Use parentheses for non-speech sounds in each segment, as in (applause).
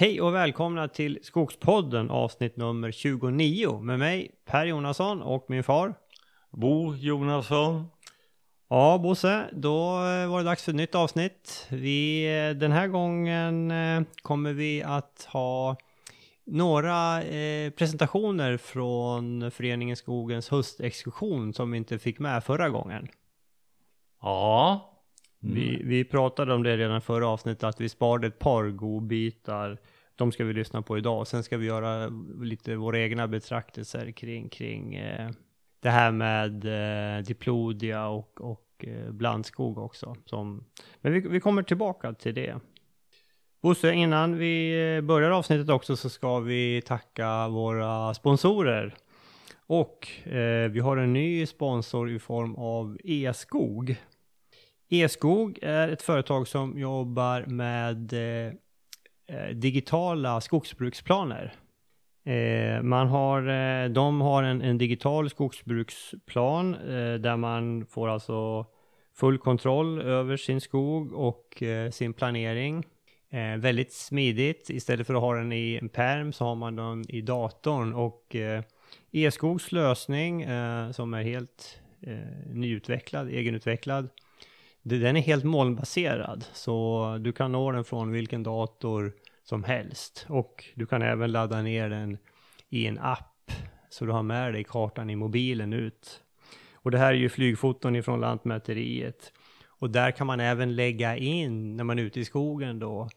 Hej och välkomna till Skogspodden avsnitt nummer 29 med mig Per Jonasson och min far Bo Jonasson. Ja Bosse, då eh, var det dags för ett nytt avsnitt. Vi, eh, den här gången eh, kommer vi att ha några eh, presentationer från Föreningen Skogens höstexkursion som vi inte fick med förra gången. Ja. Mm. Vi, vi pratade om det redan förra avsnittet, att vi sparade ett par godbitar. De ska vi lyssna på idag. Sen ska vi göra lite våra egna betraktelser kring, kring eh, det här med eh, diplodia och, och eh, blandskog också. Som, men vi, vi kommer tillbaka till det. Bosse, innan vi eh, börjar avsnittet också så ska vi tacka våra sponsorer. Och eh, vi har en ny sponsor i form av E-skog. E-skog är ett företag som jobbar med eh, eh, digitala skogsbruksplaner. Eh, man har, eh, de har en, en digital skogsbruksplan eh, där man får alltså full kontroll över sin skog och eh, sin planering. Väldigt smidigt. Istället för att ha den i en perm så har man den i datorn och Eskogs E-skogs lösning som är helt nyutvecklad, egenutvecklad. Den är helt molnbaserad så du kan nå den från vilken dator som helst. Och du kan även ladda ner den i en app så du har med dig kartan i mobilen ut. Och det här är ju flygfoton ifrån Lantmäteriet. Och där kan man även lägga in, när man är ute i skogen då,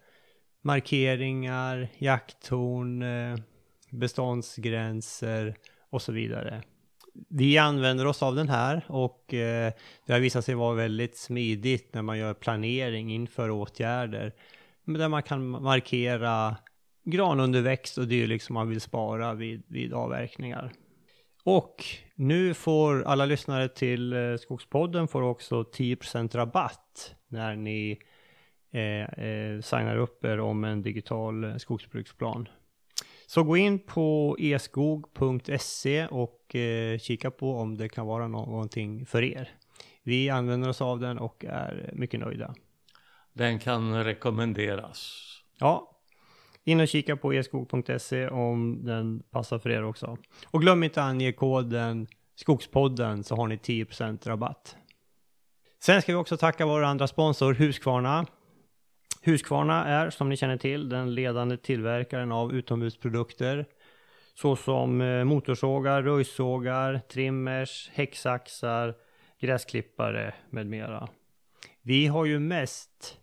markeringar, jakttorn, eh, beståndsgränser och så vidare. Vi använder oss av den här och eh, det har visat sig vara väldigt smidigt när man gör planering inför åtgärder där man kan markera granunderväxt och dylikt som man vill spara vid, vid avverkningar. Och nu får alla lyssnare till eh, Skogspodden får också 10% rabatt när ni eh, eh, signar upp er om en digital skogsbruksplan. Så gå in på eskog.se och eh, kika på om det kan vara någonting för er. Vi använder oss av den och är mycket nöjda. Den kan rekommenderas. Ja, in och kika på eskog.se om den passar för er också. Och glöm inte att ange koden Skogspodden så har ni 10% rabatt. Sen ska vi också tacka vår andra sponsor Husqvarna. Husqvarna är som ni känner till den ledande tillverkaren av utomhusprodukter såsom eh, motorsågar, röjsågar, trimmers, häcksaxar, gräsklippare med mera. Vi har ju mest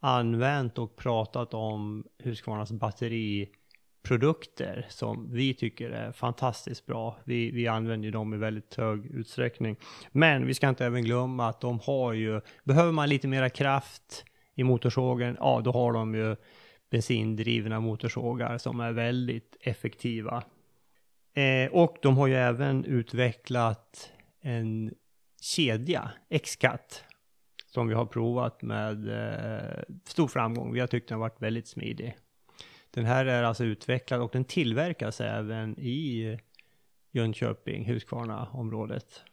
använt och pratat om Husqvarnas batteriprodukter som vi tycker är fantastiskt bra. Vi, vi använder dem i väldigt hög utsträckning. Men vi ska inte även glömma att de har ju, behöver man lite mera kraft i motorsågen, ja då har de ju bensindrivna motorsågar som är väldigt effektiva. Eh, och de har ju även utvecklat en kedja, X-Cut, som vi har provat med eh, stor framgång. Vi har tyckt den har varit väldigt smidig. Den här är alltså utvecklad och den tillverkas även i Jönköping, Huskvarna-området.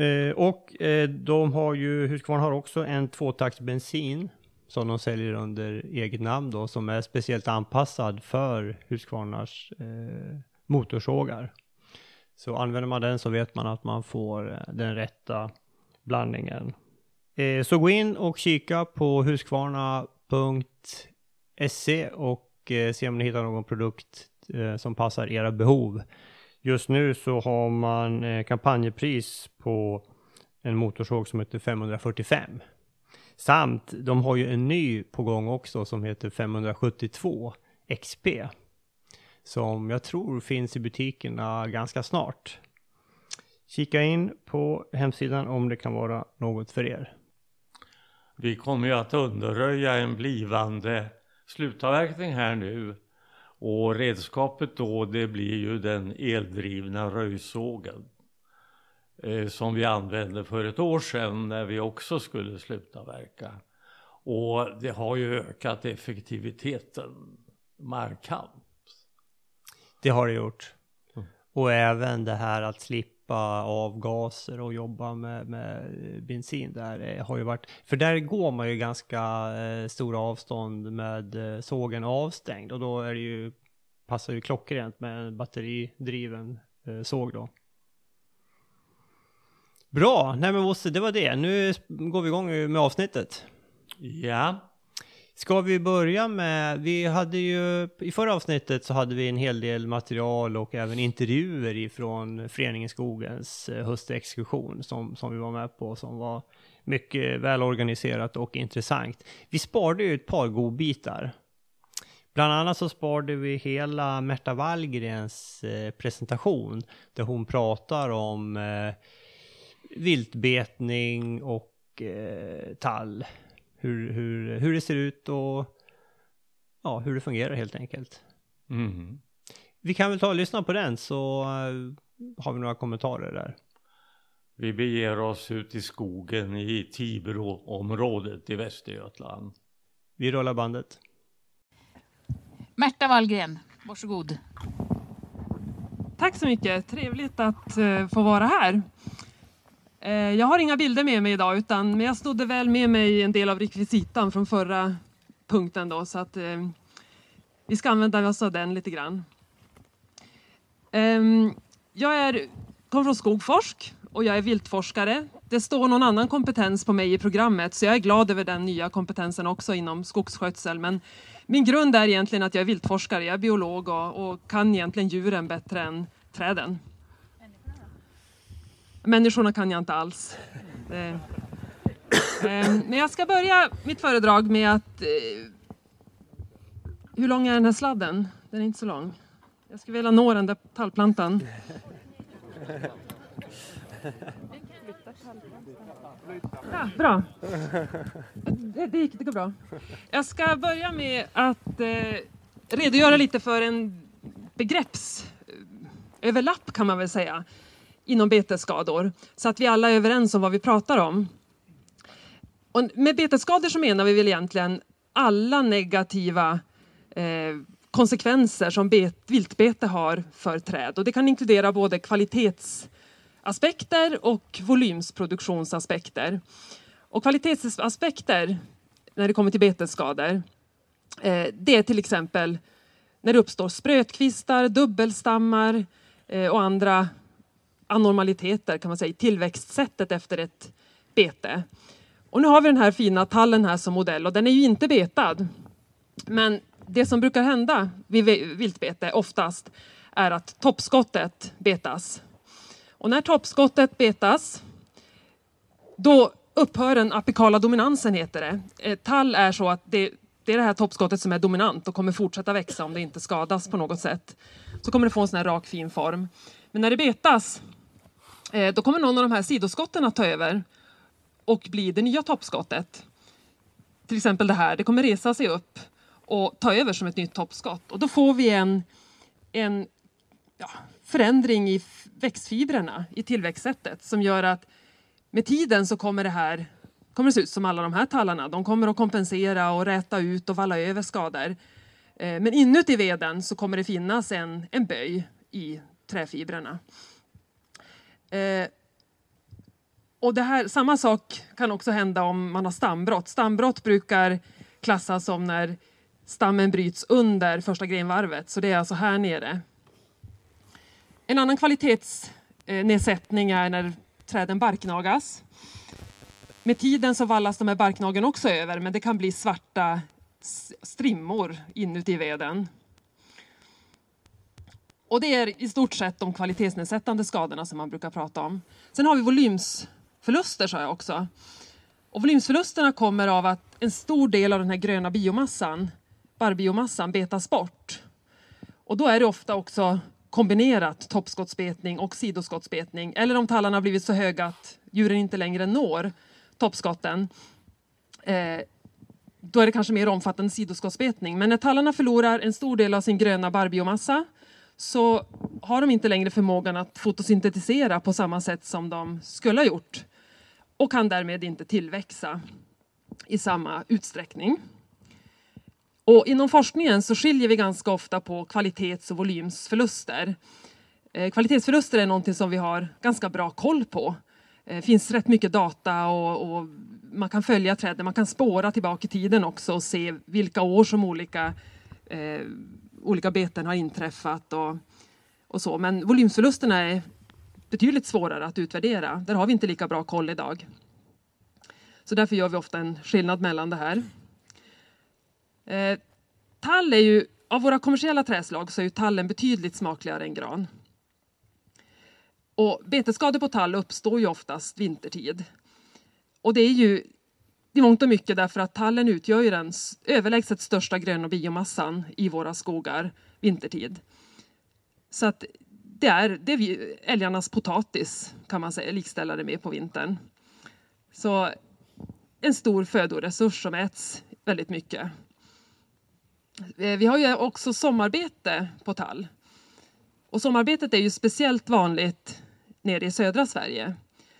Eh, och eh, de har ju, Husqvarna har också en tvåtakts bensin som de säljer under eget namn då, som är speciellt anpassad för Husqvarnas eh, motorsågar. Så använder man den så vet man att man får eh, den rätta blandningen. Eh, så gå in och kika på huskvarna.se och eh, se om ni hittar någon produkt eh, som passar era behov. Just nu så har man eh, kampanjpris på en motorsåg som heter 545. Samt de har ju en ny på gång också som heter 572 XP. Som jag tror finns i butikerna ganska snart. Kika in på hemsidan om det kan vara något för er. Vi kommer ju att underröja en blivande slutavverkning här nu och redskapet då det blir ju den eldrivna röjsågen som vi använde för ett år sedan när vi också skulle slutavverka. Och det har ju ökat effektiviteten markant. Det har det gjort. Mm. Och även det här att slippa avgaser och jobba med, med bensin där har ju varit, för där går man ju ganska eh, stora avstånd med eh, sågen avstängd och då är det ju, passar ju klockrent med en batteridriven eh, såg då. Bra, nej men Bosse, det var det. Nu går vi igång med avsnittet. Ja. Ska vi börja med, vi hade ju, i förra avsnittet så hade vi en hel del material och även intervjuer ifrån Föreningen Skogens eh, höstexkursion som, som vi var med på som var mycket välorganiserat och intressant. Vi sparade ju ett par godbitar. Bland annat så sparade vi hela Märta Wallgrens eh, presentation där hon pratar om eh, viltbetning och eh, tall hur, hur, hur det ser ut och ja, hur det fungerar helt enkelt. Mm. Vi kan väl ta och lyssna på den så uh, har vi några kommentarer där. Vi beger oss ut i skogen i Tibroområdet i Västergötland. Vi rullar bandet. Märta Wallgren, varsågod. Tack så mycket, trevligt att uh, få vara här. Eh, jag har inga bilder med mig idag, utan, men jag snodde väl med mig en del av rekvisitan från förra punkten då, så att eh, vi ska använda oss av den lite grann. Eh, jag är, kommer från Skogforsk och jag är viltforskare. Det står någon annan kompetens på mig i programmet, så jag är glad över den nya kompetensen också inom skogsskötsel. Men min grund är egentligen att jag är viltforskare, jag är biolog och, och kan egentligen djuren bättre än träden. Människorna kan jag inte alls. Ehm, men jag ska börja mitt föredrag med att... Eh, hur lång är den här sladden? Den är inte så lång. Jag skulle vilja nå den där tallplantan. Ja, bra. Det, det, gick, det går bra. Jag ska börja med att eh, redogöra lite för en begreppsöverlapp kan man väl säga inom betesskador så att vi alla är överens om vad vi pratar om. Och med betesskador så menar vi väl egentligen alla negativa eh, konsekvenser som bet, viltbete har för träd och det kan inkludera både kvalitetsaspekter och volymsproduktionsaspekter. Och kvalitetsaspekter när det kommer till betesskador eh, det är till exempel när det uppstår sprötkvistar, dubbelstammar eh, och andra anormaliteter kan man säga i tillväxtsättet efter ett bete. Och nu har vi den här fina tallen här som modell och den är ju inte betad. Men det som brukar hända vid viltbete oftast är att toppskottet betas. Och när toppskottet betas då upphör den apikala dominansen heter det. Eh, tall är så att det, det är det här toppskottet som är dominant och kommer fortsätta växa om det inte skadas på något sätt. Så kommer det få en sån här rak fin form. Men när det betas Eh, då kommer någon av de här sidoskotten att ta över och bli det nya toppskottet. Till exempel det här, det kommer resa sig upp och ta över som ett nytt toppskott och då får vi en, en ja, förändring i växtfibrerna i tillväxtsättet som gör att med tiden så kommer det här kommer det se ut som alla de här tallarna. De kommer att kompensera och räta ut och valla över skador. Eh, men inuti veden så kommer det finnas en, en böj i träfibrerna. Eh, och det här, samma sak kan också hända om man har stambrott. Stambrott brukar klassas som när stammen bryts under första grenvarvet, så det är alltså här nere. En annan kvalitetsnedsättning är när träden barknagas. Med tiden så vallas de här barknagen också över, men det kan bli svarta strimmor inuti veden. Och det är i stort sett de kvalitetsnedsättande skadorna som man brukar prata om. Sen har vi volymsförluster sa jag också. Och volymsförlusterna kommer av att en stor del av den här gröna biomassan, barrbiomassan, betas bort. Och då är det ofta också kombinerat toppskottsbetning och sidoskottsbetning. Eller om tallarna har blivit så höga att djuren inte längre når toppskotten. Eh, då är det kanske mer omfattande sidoskottsbetning. Men när tallarna förlorar en stor del av sin gröna barrbiomassa så har de inte längre förmågan att fotosyntetisera på samma sätt som de skulle ha gjort och kan därmed inte tillväxa i samma utsträckning. Och inom forskningen så skiljer vi ganska ofta på kvalitets och volymsförluster. Eh, kvalitetsförluster är någonting som vi har ganska bra koll på. Det finns rätt mycket data och, och, man kan följa träden, man kan spåra tillbaka i tiden också och se vilka år som olika, eh, olika beten har inträffat och, och så. Men volymförlusterna är betydligt svårare att utvärdera. Där har vi inte lika bra koll idag. Så därför gör vi ofta en skillnad mellan det här. Eh, tall är ju, av våra kommersiella träslag så är ju tallen betydligt smakligare än gran. Och betesskador på tall uppstår ju oftast vintertid. Och det är ju i mångt och mycket därför att tallen utgör ju den överlägset största gröna biomassan i våra skogar vintertid. Så att det är, det är älgarnas potatis kan man säga, likställa det med på vintern. Så en stor födoresurs som äts väldigt mycket. Eh, vi har ju också sommarbete på tall. Och sommarbetet är ju speciellt vanligt nere i södra Sverige.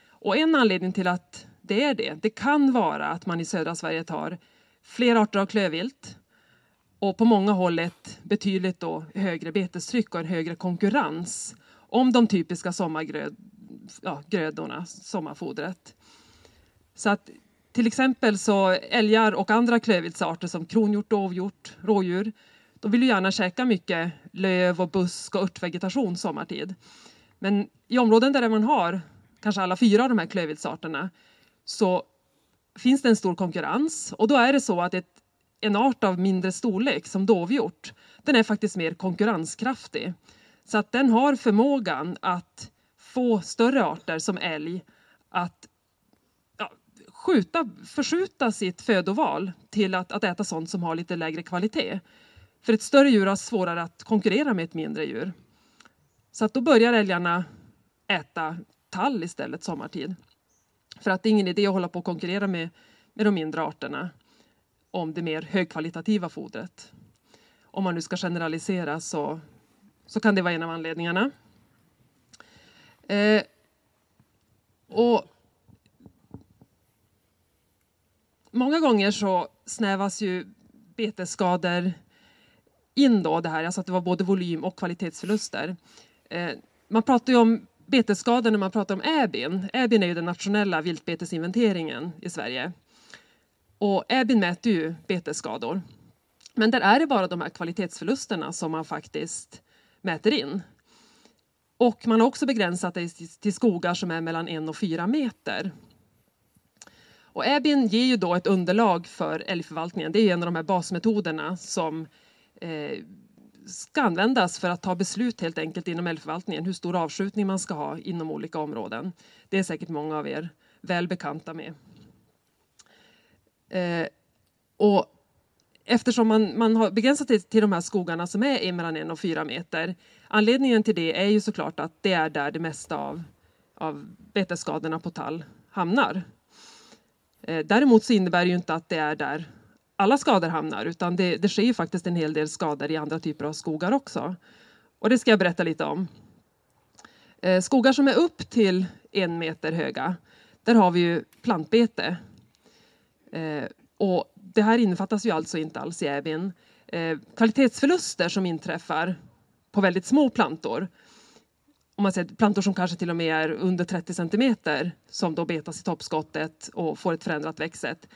Och en anledning till att det är det, det kan vara att man i södra Sverige tar fler arter av klövvilt och på många håll ett betydligt då högre betestryck och en högre konkurrens om de typiska sommargrödorna, ja, sommarfodret. Så att till exempel så älgar och andra klövviltsarter som kronhjort, dovhjort, rådjur, de vill ju gärna käka mycket löv och busk och örtvegetation sommartid. Men i områden där man har kanske alla fyra av de här klövviltsarterna så finns det en stor konkurrens och då är det så att ett, en art av mindre storlek som dovhjort, den är faktiskt mer konkurrenskraftig. Så att den har förmågan att få större arter som älg att ja, skjuta, förskjuta sitt födoval till att, att äta sånt som har lite lägre kvalitet. För ett större djur har svårare att konkurrera med ett mindre djur. Så att då börjar älgarna äta tall istället sommartid. För att det är ingen idé att hålla på och konkurrera med, med de mindre arterna om det mer högkvalitativa fodret. Om man nu ska generalisera så, så kan det vara en av anledningarna. Eh, och många gånger så snävas ju betesskador in då det här, alltså att det var både volym och kvalitetsförluster. Eh, man pratar ju om betesskador när man pratar om ÄBIN. ÄBIN är ju den nationella viltbetesinventeringen i Sverige. Och ÄBIN mäter ju betesskador. Men där är det bara de här kvalitetsförlusterna som man faktiskt mäter in. Och man har också begränsat det till skogar som är mellan en och fyra meter. Och ÄBIN ger ju då ett underlag för älgförvaltningen. Det är en av de här basmetoderna som eh, ska användas för att ta beslut helt enkelt inom älgförvaltningen hur stor avskjutning man ska ha inom olika områden. Det är säkert många av er väl bekanta med. Eh, och eftersom man, man har begränsat det till de här skogarna som är mellan en och fyra meter. Anledningen till det är ju såklart att det är där det mesta av, av betesskadorna på tall hamnar. Eh, däremot så innebär det ju inte att det är där alla skador hamnar utan det, det sker ju faktiskt en hel del skador i andra typer av skogar också. Och det ska jag berätta lite om. Eh, skogar som är upp till en meter höga, där har vi ju plantbete. Eh, och det här innefattas ju alltså inte alls i ÄBIN. Eh, kvalitetsförluster som inträffar på väldigt små plantor, om man säger plantor som kanske till och med är under 30 centimeter som då betas i toppskottet och får ett förändrat växtsätt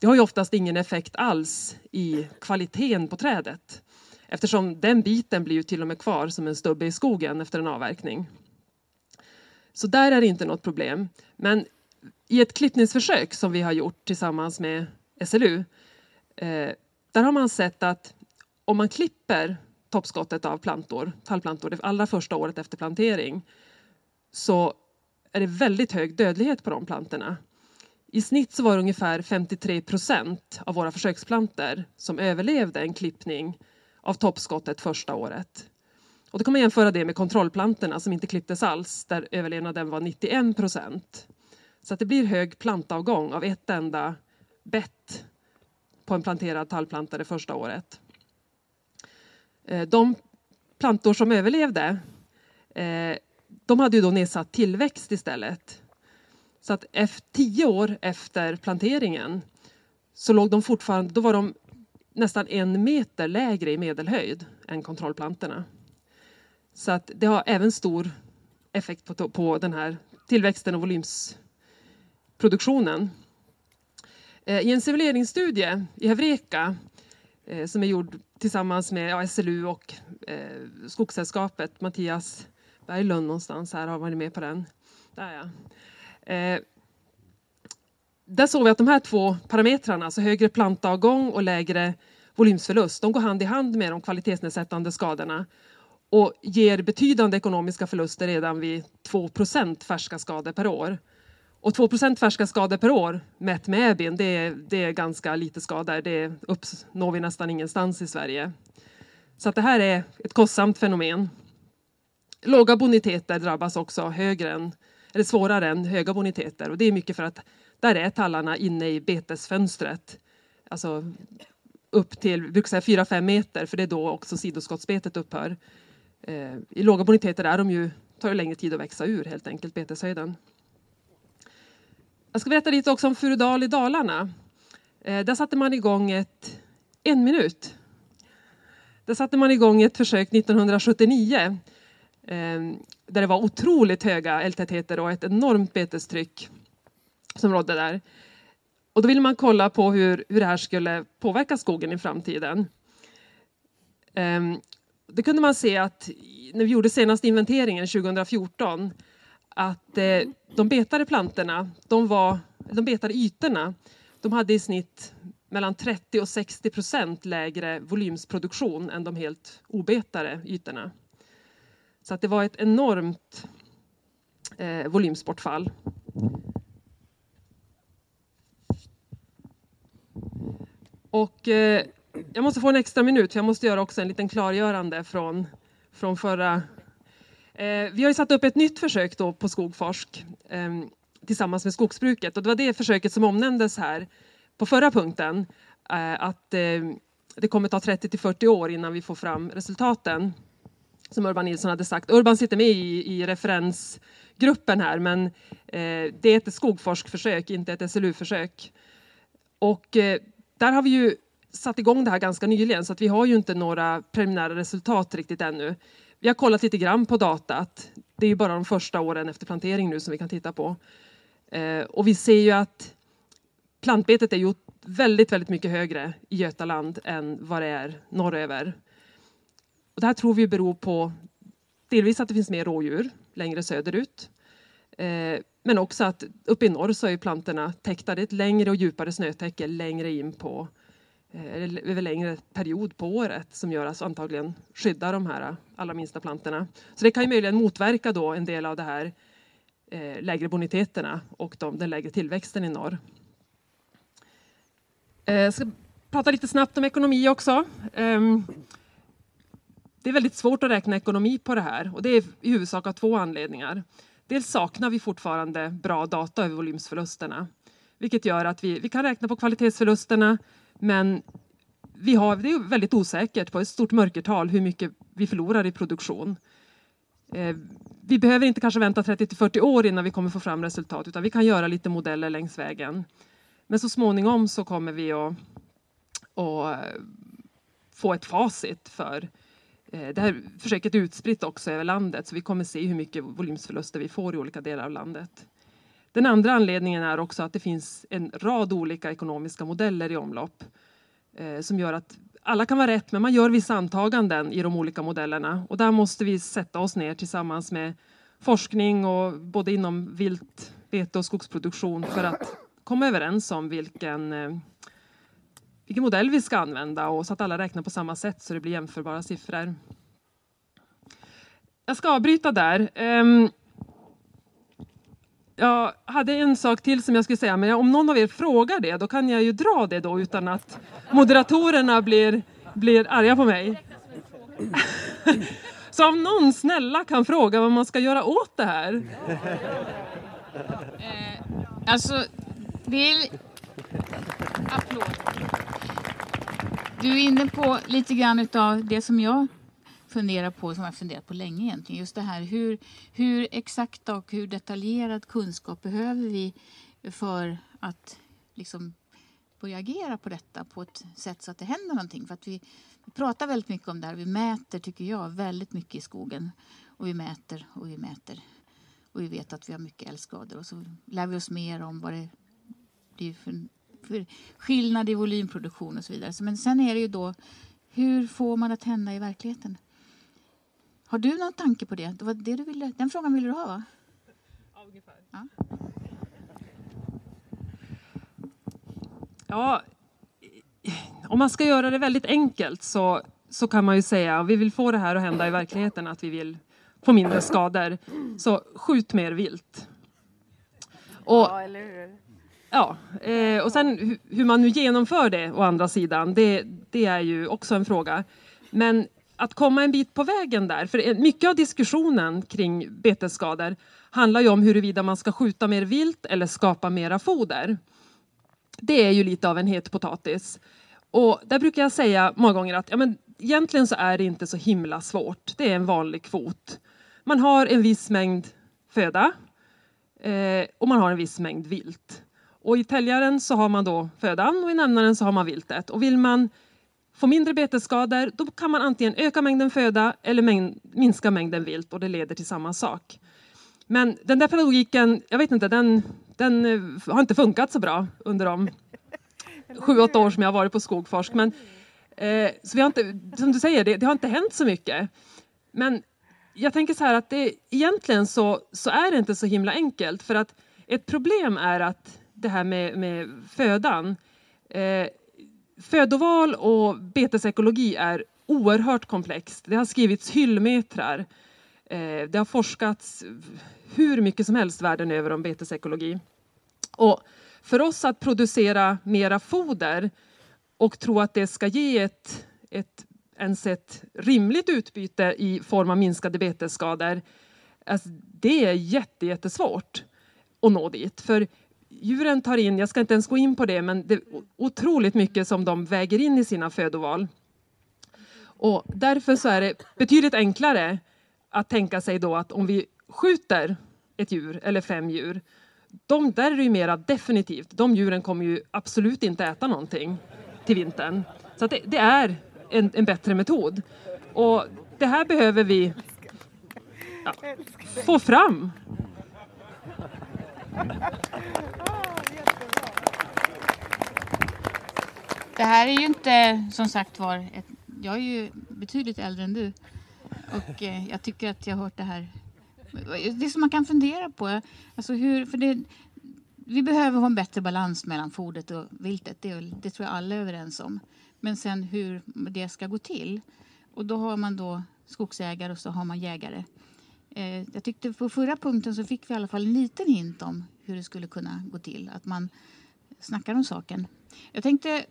det har ju oftast ingen effekt alls i kvaliteten på trädet eftersom den biten blir ju till och med kvar som en stubbe i skogen efter en avverkning. Så där är det inte något problem. Men i ett klippningsförsök som vi har gjort tillsammans med SLU eh, där har man sett att om man klipper toppskottet av plantor, tallplantor det allra första året efter plantering så är det väldigt hög dödlighet på de plantorna. I snitt så var det ungefär 53 procent av våra försöksplanter som överlevde en klippning av toppskottet första året. Och då kan man jämföra det med kontrollplantorna som inte klipptes alls där överlevnaden var 91 procent. Så att det blir hög plantavgång av ett enda bett på en planterad tallplanta det första året. Eh, de plantor som överlevde eh, de hade ju då nedsatt tillväxt istället så att tio år efter planteringen så låg de fortfarande, då var de nästan en meter lägre i medelhöjd än kontrollplantorna. Så att det har även stor effekt på, på den här tillväxten och volymsproduktionen. Eh, I en simuleringsstudie i Hevreka eh, som är gjord tillsammans med SLU och eh, Skogssällskapet, Mattias Berglund någonstans här har varit med på den. Där ja. Eh, där såg vi att de här två parametrarna, alltså högre plantavgång och lägre volymsförlust, de går hand i hand med de kvalitetsnedsättande skadorna och ger betydande ekonomiska förluster redan vid 2% färska skador per år. Och 2% färska skador per år mätt med EBIN, det är, det är ganska lite skador. Det uppnår vi nästan ingenstans i Sverige. Så att det här är ett kostsamt fenomen. Låga boniteter drabbas också högre än, eller svårare än höga boniteter och det är mycket för att där är tallarna inne i betesfönstret. Alltså upp till 4-5 meter för det är då också sidoskottsbetet upphör. Eh, I låga boniteter är de ju, tar det längre tid att växa ur helt enkelt, beteshöjden. Jag ska berätta lite också om Furudal i Dalarna. Eh, där satte man igång ett, en minut. Där satte man igång ett försök 1979 eh, där det var otroligt höga älgtätheter och ett enormt betestryck som rådde där. Och då ville man kolla på hur, hur det här skulle påverka skogen i framtiden. Ehm, um, det kunde man se att när vi gjorde senaste inventeringen 2014 att eh, de betade plantorna, de, var, de betade ytorna, de hade i snitt mellan 30 och 60 procent lägre volymsproduktion än de helt obetade ytorna. Så att det var ett enormt eh, volymsbortfall. Och eh, jag måste få en extra minut, för jag måste göra också en liten klargörande från, från förra... Eh, vi har ju satt upp ett nytt försök då på Skogforsk eh, tillsammans med skogsbruket och det var det försöket som omnämndes här på förra punkten. Eh, att eh, det kommer ta 30 till 40 år innan vi får fram resultaten. Som Urban Nilsson hade sagt. Urban sitter med i, i referensgruppen här men eh, det är ett skogforskförsök, inte ett SLU-försök. Och eh, där har vi ju satt igång det här ganska nyligen så att vi har ju inte några preliminära resultat riktigt ännu. Vi har kollat lite grann på datat. Det är ju bara de första åren efter plantering nu som vi kan titta på. Eh, och vi ser ju att plantbetet är ju väldigt, väldigt mycket högre i Götaland än vad det är norröver. Och det här tror vi beror på delvis att det finns mer rådjur längre söderut. Eh, men också att uppe i norr så är plantorna täckta. Det är ett längre och djupare snötäcke längre in på eh, över längre period på året som gör att antagligen skyddar de här allra minsta plantorna. Så det kan ju möjligen motverka då en del av det här eh, lägre boniteterna och de, den lägre tillväxten i norr. Jag ska prata lite snabbt om ekonomi också. Ehm, det är väldigt svårt att räkna ekonomi på det här och det är i huvudsak av två anledningar. Dels saknar vi fortfarande bra data över volymsförlusterna, vilket gör att vi, vi kan räkna på kvalitetsförlusterna, men vi har, det är väldigt osäkert på ett stort mörkertal hur mycket vi förlorar i produktion. Eh, vi behöver inte kanske vänta 30 till 40 år innan vi kommer få fram resultat, utan vi kan göra lite modeller längs vägen. Men så småningom så kommer vi att, att få ett facit för Eh, det här försöket är utspritt också över landet så vi kommer se hur mycket volymsförluster vi får i olika delar av landet. Den andra anledningen är också att det finns en rad olika ekonomiska modeller i omlopp eh, som gör att alla kan vara rätt men man gör vissa antaganden i de olika modellerna och där måste vi sätta oss ner tillsammans med forskning och både inom vilt, vete och skogsproduktion för att komma överens om vilken eh, vilken modell vi ska använda och så att alla räknar på samma sätt så det blir jämförbara siffror. Jag ska avbryta där. Ehm, jag hade en sak till som jag skulle säga, men om någon av er frågar det, då kan jag ju dra det då utan att moderatorerna blir, blir arga på mig. (laughs) Så om någon snälla kan fråga vad man ska göra åt det här. Eh, alltså, det är... Applåd. Du är inne på lite grann av det som jag funderar på, som jag funderat på länge egentligen. Just det här hur, hur exakta och hur detaljerad kunskap behöver vi för att liksom börja agera på detta på ett sätt så att det händer någonting. För att vi, vi pratar väldigt mycket om det här. Vi mäter, tycker jag, väldigt mycket i skogen. Och vi mäter och vi mäter. Och vi vet att vi har mycket älgskador. Och så lär vi oss mer om vad det blir för skillnad i volymproduktion och så vidare. Men sen är det ju då, hur får man att hända i verkligheten? Har du någon tanke på det? det, var det du ville, den frågan ville du ha, va? Ja, ungefär. Ja. Ja, om man ska göra det väldigt enkelt så, så kan man ju säga, vi vill få det här att hända i verkligheten, att vi vill få mindre skador. Så skjut mer vilt. Och, Ja, eller hur? Ja, eh, och sen hur man nu genomför det å andra sidan, det, det är ju också en fråga. Men att komma en bit på vägen där, för mycket av diskussionen kring betesskador handlar ju om huruvida man ska skjuta mer vilt eller skapa mera foder. Det är ju lite av en het potatis. Och där brukar jag säga många gånger att ja, men egentligen så är det inte så himla svårt. Det är en vanlig kvot. Man har en viss mängd föda eh, och man har en viss mängd vilt. Och i täljaren så har man då födan och i nämnaren så har man viltet. Och vill man få mindre betesskador då kan man antingen öka mängden föda eller mängd, minska mängden vilt och det leder till samma sak. Men den där pedagogiken, jag vet inte, den, den eh, har inte funkat så bra under de (laughs) sju, åtta år som jag har varit på Skogforsk. Men, eh, så vi har inte, som du säger, det, det har inte hänt så mycket. Men jag tänker så här att det, egentligen så, så är det inte så himla enkelt. För att ett problem är att det här med, med födan. Eh, födoval och betesekologi är oerhört komplext. Det har skrivits hyllmetrar. Eh, det har forskats hur mycket som helst världen över om betesekologi. Och för oss att producera mera foder och tro att det ska ge ett, ett, ens ett rimligt utbyte i form av minskade betesskador, alltså det är jätte, jättesvårt att nå dit. För djuren tar in, jag ska inte ens gå in på det, men det är otroligt mycket som de väger in i sina födoval. Och därför så är det betydligt enklare att tänka sig då att om vi skjuter ett djur eller fem djur, de där är det ju mera definitivt. De djuren kommer ju absolut inte äta någonting till vintern. Så att det, det är en, en bättre metod. Och det här behöver vi ja, få fram. (laughs) Det här är ju inte som sagt var, ett, jag är ju betydligt äldre än du. Och eh, jag tycker att jag har hört det här. Det som man kan fundera på, alltså hur, för det, vi behöver ha en bättre balans mellan fodret och viltet. Det, det tror jag alla är överens om. Men sen hur det ska gå till. Och då har man då skogsägare och så har man jägare. Eh, jag tyckte på förra punkten så fick vi i alla fall en liten hint om hur det skulle kunna gå till. Att man snackar om saken. Jag tänkte,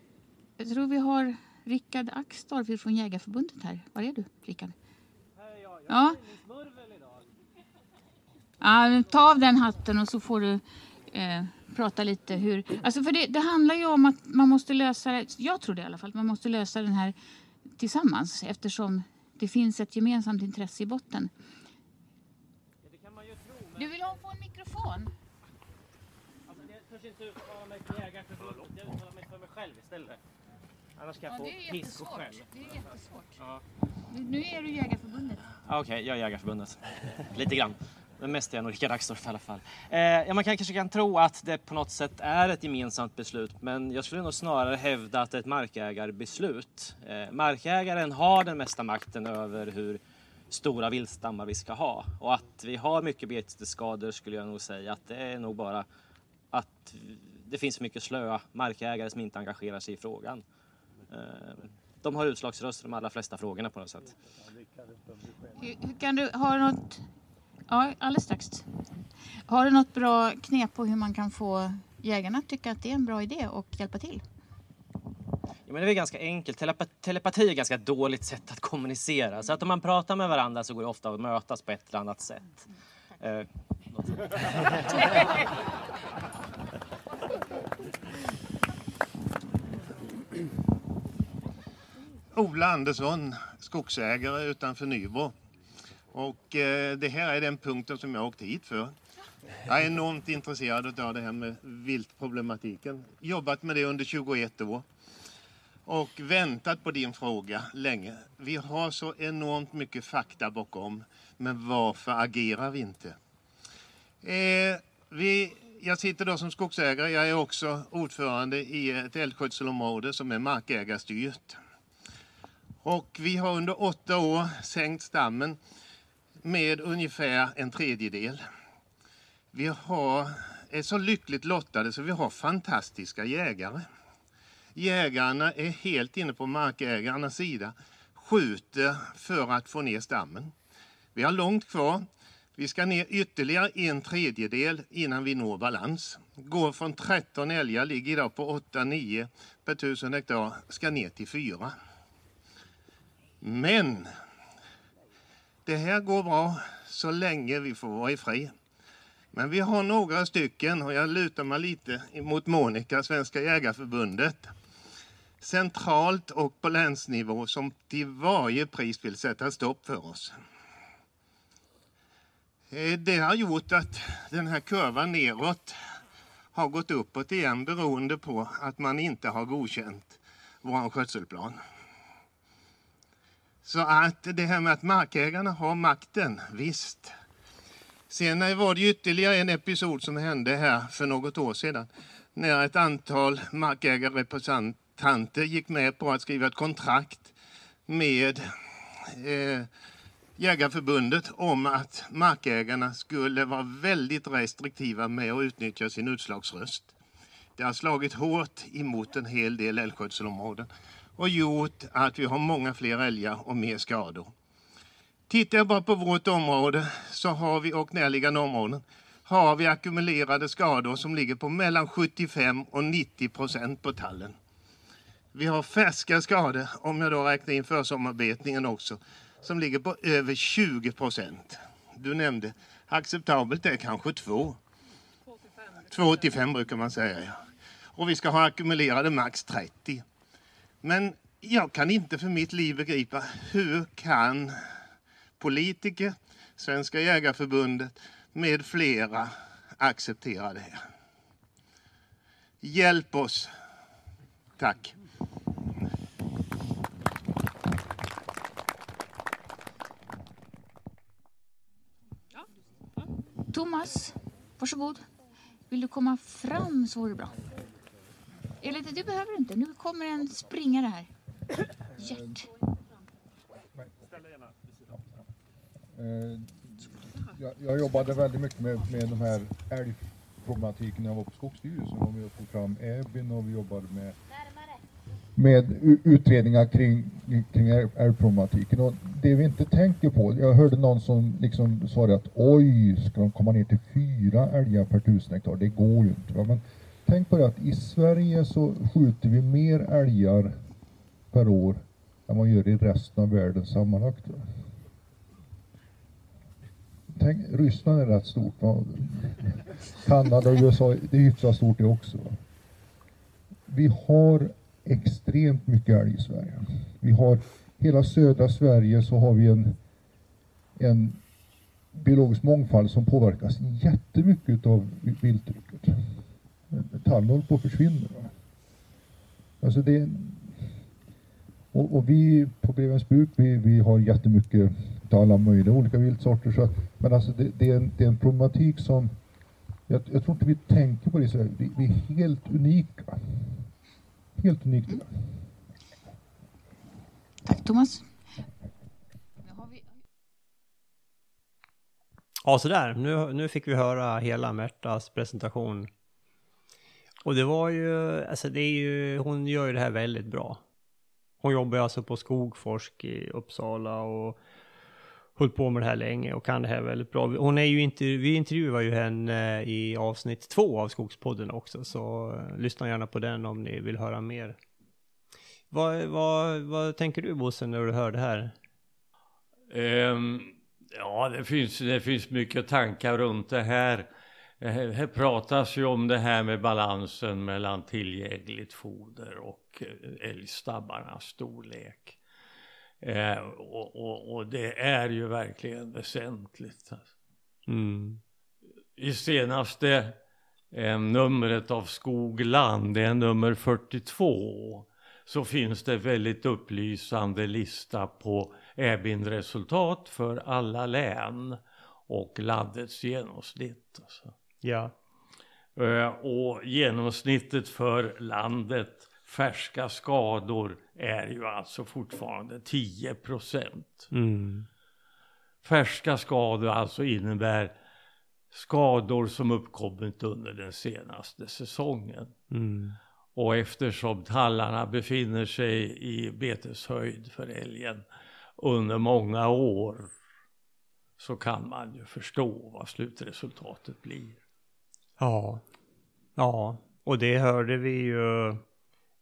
jag tror vi har Rickard Axdorff från Jägarförbundet här. Var är du, Rickard? Ja. ja, men ta av den hatten och så får du eh, prata lite hur... Alltså för det, det handlar ju om att man måste lösa. Jag tror det i alla fall. Man måste lösa den här tillsammans eftersom det finns ett gemensamt intresse i botten. Du vill ha få en mikrofon? Alltså, jag törs inte uttala mig för Jägareförbundet, jag uttalar mig för mig själv istället. Annars ska jag Ja, få pisk och skäll. Det är jättesvårt. Ja. Nu- är du Jägarförbundet. Ah, Okej, jag är Jägareförbundet. (laughs) Lite grann. Men mest är jag nog Rickard Axdorff i alla fall. Eh, ja, man kan, kanske kan tro att det på något sätt är ett gemensamt beslut men jag skulle nog snarare hävda att det är ett markägarbeslut. Eh, markägaren har den mesta makten över hur stora viltstammar vi ska ha och att vi har mycket betesskador skulle jag nog säga att det är nog bara att det finns mycket slöa markägare som inte engagerar sig i frågan. Eh, de har utslagsröst i de allra flesta frågorna på något sätt. Hur kan du, har du något, ja alldeles strax. Har du något bra knep på hur man kan få jägarna att tycka att det är en bra idé och hjälpa till? Ja, men det är väl ganska enkelt. Telepa telepati är ett ganska dåligt sätt att kommunicera. Så att om man pratar med varandra så går det ofta att mötas på ett eller annat sätt. Eh, Ola Andersson, skogsägare utanför Nybro. Och eh, det här är den punkten som jag åkte hit för. Jag är enormt intresserad av det här med viltproblematiken. Jobbat med det under 21 år och väntat på din fråga länge. Vi har så enormt mycket fakta bakom, men varför agerar vi inte? Eh, vi, jag sitter då som skogsägare. Jag är också ordförande i ett älgskötselområde som är markägarstyrt. Och vi har under åtta år sänkt stammen med ungefär en tredjedel. Vi har, är så lyckligt lottade så vi har fantastiska jägare. Jägarna är helt inne på markägarnas sida, skjuter för att få ner stammen. Vi har långt kvar. Vi ska ner ytterligare en tredjedel innan vi når balans. Går från 13 älgar, ligger idag på 8-9 per tusen hektar, ska ner till 4. Men det här går bra så länge vi får vara i fred. Men vi har några stycken, och jag lutar mig lite mot Monica, Svenska Jägarförbundet, centralt och på länsnivå som till varje pris vill sätta stopp för oss. Eh, det har gjort att den här kurvan neråt har gått uppåt igen beroende på att man inte har godkänt vår skötselplan. Så att det här med att markägarna har makten, visst. Sen var det ytterligare en episod som hände här för något år sedan när ett antal markägarrepresentanter gick med på att skriva ett kontrakt med eh, Jägarförbundet om att markägarna skulle vara väldigt restriktiva med att utnyttja sin utslagsröst. Det har slagit hårt emot en hel del älgskötselområden och gjort att vi har många fler älgar och mer skador. Tittar jag bara på vårt område så har vi, och närliggande områden, har vi ackumulerade skador som ligger på mellan 75 och 90 procent på tallen. Vi har färska skador, om jag då räknar in försommarbetningen också, som ligger på över 20 procent. Du nämnde acceptabelt är kanske 2. 2,85 brukar man säga. Ja. Och vi ska ha ackumulerade max 30. Men jag kan inte för mitt liv begripa hur kan politiker, Svenska Jägarförbundet med flera acceptera det här. Hjälp oss. Tack. Thomas, varsågod. Vill du komma fram så vore det bra. Eller du behöver inte. Nu kommer en springare här. Gert. Eh, jag, jag jobbade väldigt mycket med, med de här älgproblematiken när jag var på Skogsstyrelsen och vi tog fram Äbin och vi jobbade med med utredningar kring, kring älgproblematiken. Och det vi inte tänker på, jag hörde någon som liksom svarade att oj, ska de komma ner till fyra älgar per tusen hektar? Det går ju inte. Va? Men tänk på det att i Sverige så skjuter vi mer älgar per år än man gör i resten av världen sammanlagt. Va? Tänk, Ryssland är rätt stort. Va? Kanada och USA, det är hyfsat stort det också. Va? Vi har extremt mycket älg i Sverige. Vi har hela södra Sverige så har vi en, en biologisk mångfald som påverkas jättemycket av vilttrycket. Tallen håller på att försvinna. Alltså det, och, och, vi på Grevens bruk, vi, vi har jättemycket av alla möjliga olika viltsorter. Så, men alltså det, det, är en, det är en problematik som jag, jag tror inte vi tänker på det så vi, vi är helt unika. Helt unikt. Mm. Tack Thomas. Ja, sådär. Nu, nu fick vi höra hela Märtas presentation. Och det var ju, alltså det är ju, hon gör ju det här väldigt bra. Hon jobbar alltså på Skogforsk i Uppsala och hållit på med det här länge och kan det här väldigt bra. Hon är ju intervju vi intervjuar ju henne eh, i avsnitt två av Skogspodden också, så eh, lyssna gärna på den om ni vill höra mer. Vad, vad, vad tänker du Bosse när du hör det här? Um, ja, det finns, det finns mycket tankar runt det här. Eh, här pratas ju om det här med balansen mellan tillgängligt foder och älgstabbarnas storlek. Eh, och, och, och, det är ju verkligen väsentligt. Mm. I senaste eh, numret av Skogland, det är nummer 42, så finns det väldigt upplysande lista på EBIN-resultat för alla län och landets genomsnitt. Alltså. Ja. Eh, och genomsnittet för landet färska skador är ju alltså fortfarande 10 procent. Mm. Färska skador alltså innebär skador som uppkommit under den senaste säsongen. Mm. Och eftersom tallarna befinner sig i beteshöjd för älgen under många år så kan man ju förstå vad slutresultatet blir. Ja. Ja, och det hörde vi ju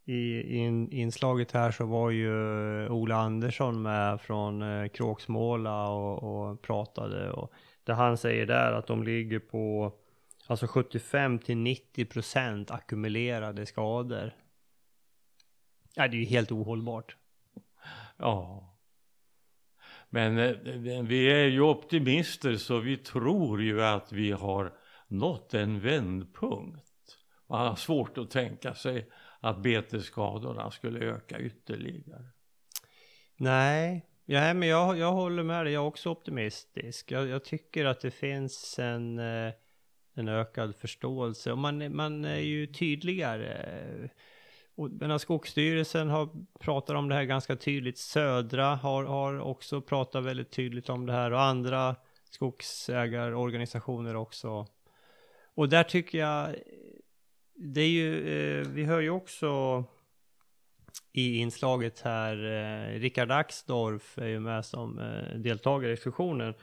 i, in, inslaget här så var ju eh, Ola Andersson med från eh, Kråksmåla och, och pratade och det han säger där att de ligger på alltså 75 till 90 procent ackumulerade skador. Ja, det är ju helt ohållbart. Ja. Men eh, vi är ju optimister så vi tror ju att vi har nått en vändpunkt. Man har svårt att tänka sig att betesskadorna skulle öka ytterligare. Nej, ja, men jag, jag håller med dig. Jag är också optimistisk. Jag, jag tycker att det finns en, eh, en ökad förståelse och man, man är ju tydligare. Och Skogsstyrelsen har pratat om det här ganska tydligt. Södra har, har också pratat väldigt tydligt om det här och andra skogsägarorganisationer också. Och där tycker jag det är ju, eh, vi hör ju också i inslaget här, eh, Rickard Axdorff är ju med som eh, deltagare i diskussionen.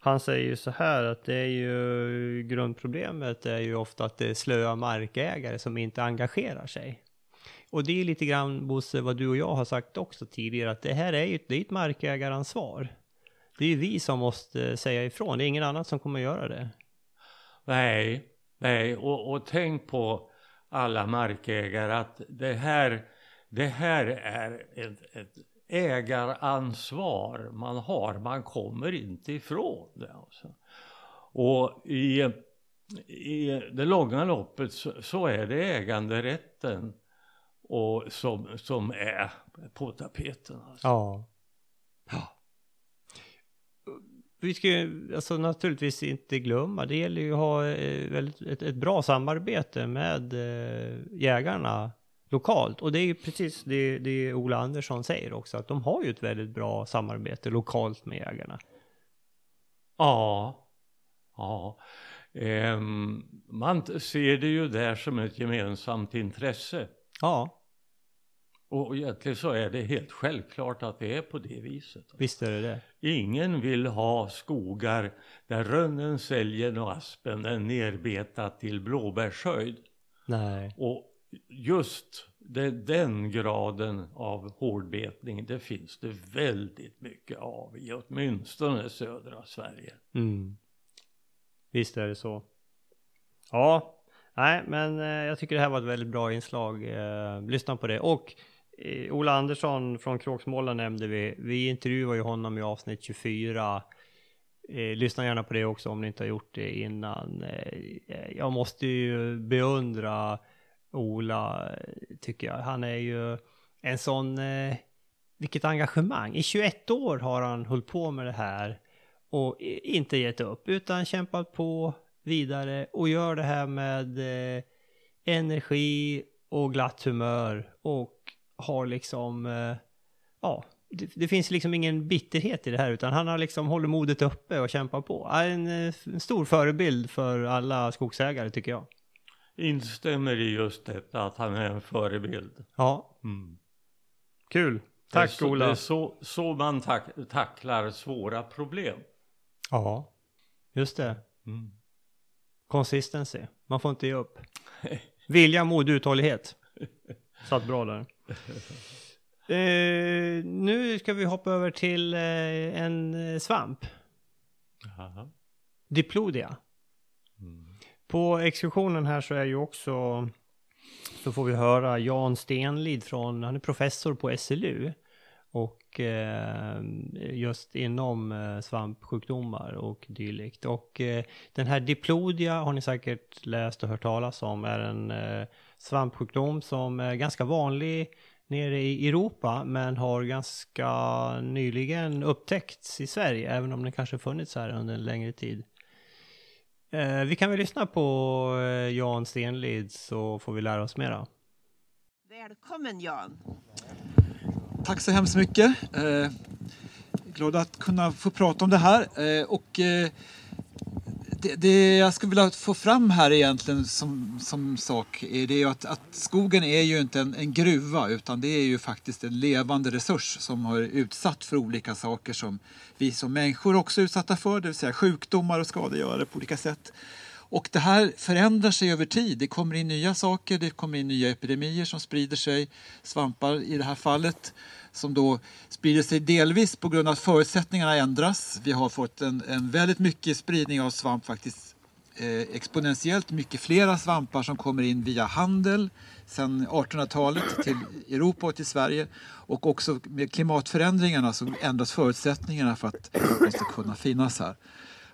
Han säger ju så här att det är ju grundproblemet är ju ofta att det är slöa markägare som inte engagerar sig. Och det är lite grann Bosse vad du och jag har sagt också tidigare att det här är ju det är ett markägaransvar. Det är ju vi som måste eh, säga ifrån, det är ingen annan som kommer göra det. Nej, nej och, och tänk på alla markägare att det här, det här är ett, ett ägaransvar man har. Man kommer inte ifrån det. Alltså. Och i, i det långa loppet så, så är det äganderätten och som, som är på tapeten. Alltså. Ja. ja. Vi ska ju alltså naturligtvis inte glömma, det gäller ju att ha eh, väldigt, ett, ett bra samarbete med eh, jägarna lokalt. Och det är ju precis det, det Ola Andersson säger också, att de har ju ett väldigt bra samarbete lokalt med jägarna. Ja, ja. Um, man ser det ju där som ett gemensamt intresse. Ja. Och egentligen så är det helt självklart att det är på det viset. Visst är det det. Ingen vill ha skogar där rönnen, säljen och aspen är nerbetat till blåbärshöjd. Nej. Och just det, den graden av hårdbetning, det finns det väldigt mycket av i åtminstone södra Sverige. Mm. Visst är det så. Ja, nej men eh, jag tycker det här var ett väldigt bra inslag. Eh, lyssna på det. Och Eh, Ola Andersson från Kråksmåla nämnde vi. Vi intervjuade ju honom i avsnitt 24. Eh, lyssna gärna på det också om ni inte har gjort det innan. Eh, eh jag måste ju beundra Ola, eh, tycker jag. Han är ju en sån, eh, vilket engagemang. I 21 år har han hållit på med det här och inte gett upp, utan kämpat på vidare och gör det här med eh, energi och glatt humör och har liksom, eh, ja, det, det, finns liksom ingen bitterhet i det här utan han har liksom hållit modet uppe och kämpat på. En, en stor förebild för alla skogsägare tycker jag. Instämmer i just detta att han är en förebild. Ja. Mm. Kul. Tack det så, Ola. Det är så, så man tack, tacklar svåra problem. Ja, just det. Mm. Consistency. Man får inte ge upp. (laughs) Vilja, mod, uthållighet. Satt bra där. (laughs) Eh, nu ska vi hoppa över till eh, en eh, svamp. Aha. Diplodia. Mm. På exkursionen här så är ju också så får vi höra Jan Stenlid från, han är professor på SLU och eh, just inom svampsjukdomar och dylikt. Och den här diplodia har ni säkert läst och hört talas om är en svampsjukdom som är ganska vanlig nere i Europa men har ganska nyligen upptäckts i Sverige, även om den kanske funnits här under en längre tid. Eh, vi kan väl lyssna på eh, Jan Stenlid så får vi lära oss mera. Välkommen Jan! Tack så hemskt mycket. Eh, glad att kunna få prata om det här. Eh, och, eh, det, det, jag skulle vilja få fram här egentligen som, som sak är det att, att skogen är ju inte en, en, gruva utan det är ju faktiskt en levande resurs som har utsatt för olika saker som vi som människor också är utsatta för, det vill säga sjukdomar och skadegörare på olika sätt. Och det här förändrar sig över tid. Det kommer in nya saker, det kommer in nya epidemier som sprider sig, svampar i det här fallet som då sprider sig delvis på grund av att förutsättningarna ändras. Vi har fått en, en väldigt mycket spridning av svamp faktiskt eh, exponentiellt mycket flera svampar som kommer in via handel sedan 1800-talet till Europa och till Sverige. Och också med klimatförändringarna så ändras förutsättningarna för att de ska kunna finnas här.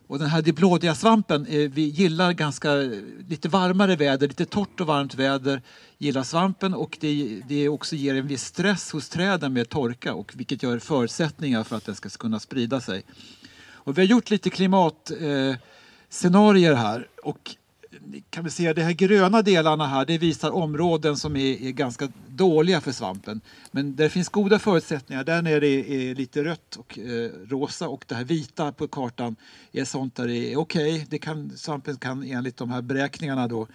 Och den här diplodiasvampen, eh, vi gillar ganska eh, lite varmare väder, lite torrt och varmt väder gillar svampen och det, det också ger en viss stress hos träden med torka och vilket gör förutsättningar för att den ska kunna sprida sig. Och vi har gjort lite klimatscenarier eh, här och eh, kan vi se de här gröna delarna här, det visar områden som är, är, ganska dåliga för svampen. Men där finns goda förutsättningar. Där nere är, det lite rött och eh, rosa och det här vita på kartan är sånt där det är okej. Okay. svampen kan enligt de här beräkningarna då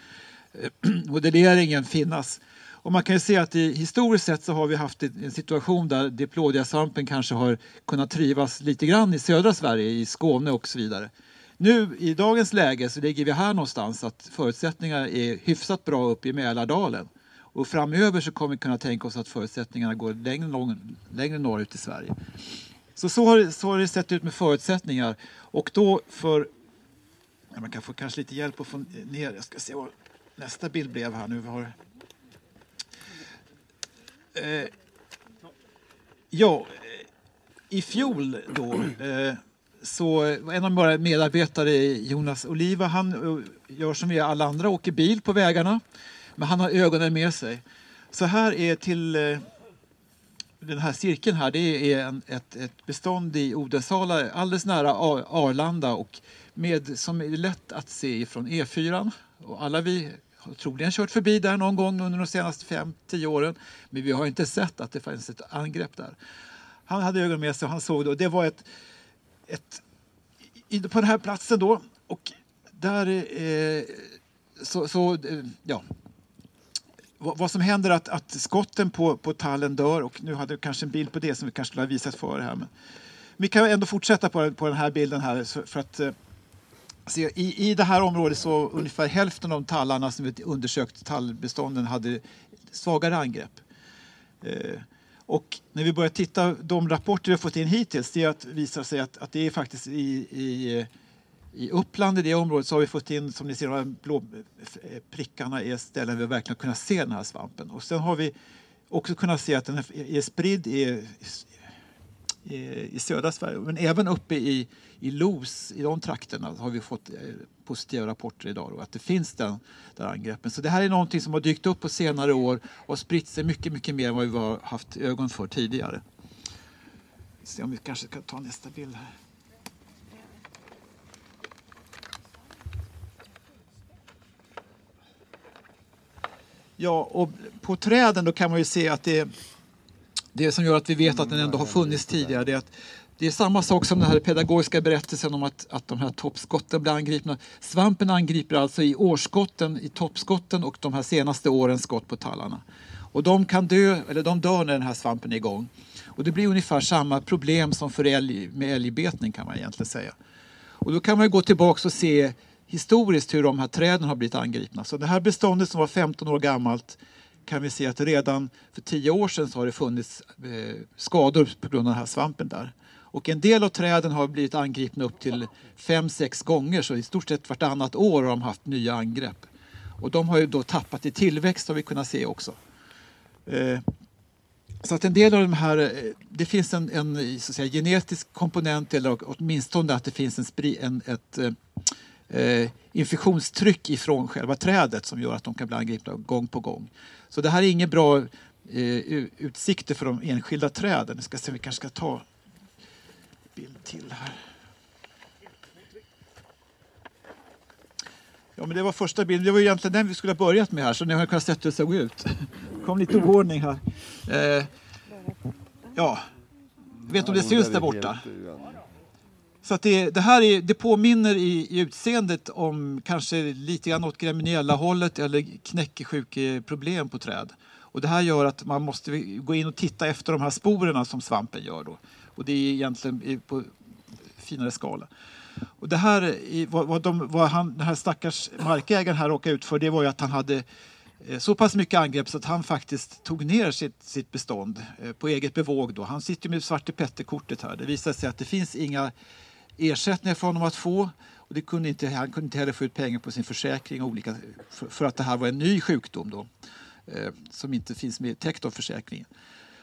eh, (clears throat) modelleringen finnas. Och man kan ju se att i, historiskt sett så har vi haft en situation där diplodiasvampen kanske har kunnat trivas lite grann i södra Sverige, i Skåne och så vidare. Nu i dagens läge så ligger vi här någonstans att förutsättningarna är hyfsat bra uppe i Mälardalen. Och framöver så kommer vi kunna tänka oss att förutsättningarna går längre, längre norrut i Sverige. Så, så, har, så har det sett ut med förutsättningar. Och då för... Ja, man kan få kanske lite hjälp att få ner... Jag ska se vad nästa bild blev här nu. Vi har, eh, ja, eh, i fjol då eh, så en av våra medarbetare, Jonas Oliva, han eh, gör som vi alla andra, åker bil på vägarna. Men han har ögonen med sig. Så här är till eh, den här cirkeln här, det är en, ett, ett bestånd i Odensala alldeles nära Arlanda och med, som är lätt att se från E4. Och alla vi har troligen kört förbi där någon gång under de senaste 5-10 åren. Men vi har inte sett att det fanns ett angrepp där. Han hade ögonen med sig och han såg det och det var ett ett, på den här platsen då. Och där eh, så, så eh, ja. Vad, vad som händer är att, att skotten på, på tallen dör och nu hade du kanske en bild på det som vi kanske skulle ha visat för här. Men vi kan ändå fortsätta på, på den här bilden här för att eh, se, i, i det här området så ungefär hälften av tallarna som vi undersökt tallbestånden hade svagare angrepp. Eh, och när vi börjar titta de rapporter vi har fått in hittills, det att visar sig att, att det är faktiskt i, i, i Uppland, i det området, så har vi fått in, som ni ser, de här blå eh, prickarna är ställen där vi verkligen kunnat se den här svampen. Och sen har vi också kunnat se att den är spridd i, i södra Sverige, men även uppe i, i Los, i de trakterna, har vi fått eh, positiva rapporter idag då, att det finns den där angreppen. Så det här är någonting som har dykt upp på senare år och spritt sig mycket, mycket mer än vad vi har haft ögon för tidigare. Se om vi kanske kan ta nästa bild här. Ja, och på träden då kan man ju se att det det som gör att vi vet att den ändå har funnits tidigare det är att det är samma sak som den här pedagogiska berättelsen om att, att de här toppskotten blir angripna. Svampen angriper alltså i årsskotten, i toppskotten och de här senaste årens skott på tallarna. Och de kan dö, eller de dör när den här svampen är igång. Och det blir ungefär samma problem som för älg, med älgbetning kan man egentligen säga. Och då kan man gå tillbaka och se historiskt hur de här träden har blivit angripna. Så det här beståndet som var 15 år gammalt kan vi se att redan för 10 år sedan så har det funnits eh, skador på grund av den här svampen där. Och en del av träden har blivit angripna upp till fem, sex gånger så i stort sett vartannat år har de haft nya angrepp. Och de har ju då tappat i tillväxt har vi kunnat se också. Eh, så att en del av de här, eh, det finns en, en så att säga, genetisk komponent eller åtminstone att det finns en, spri, en ett eh, infektionstryck ifrån själva trädet som gör att de kan bli angripna gång på gång. Så det här är inget bra eh, utsikter för de enskilda träden. Vi ska se om vi kanske ska ta bild till här. Ja, men det var första bilden. Det var egentligen den vi skulle ha börjat med här, så ni har kunnat se hur det såg ut. Det kom lite oordning här. Eh, ja, jag vet inte om det syns där borta. Så att det, det här är, det påminner i, i utseendet om kanske lite grann åt greminiella-hållet eller knäckesjukeproblem på träd. Och det här gör att man måste gå in och titta efter de här sporerna som svampen gör. Då. Och det är egentligen på finare skala. Och det här, vad, vad, de, vad han, den här stackars markägaren här råkade ut för det var ju att han hade eh, så pass mycket angrepp så att han faktiskt tog ner sitt, sitt bestånd eh, på eget bevåg. Då. Han sitter med Svarte Petter-kortet här. Det visar sig att det finns inga ersättningar för honom att få. Och det kunde inte, han kunde inte heller få ut pengar på sin försäkring olika, för, för att det här var en ny sjukdom då, eh, som inte finns med täckt av försäkringen.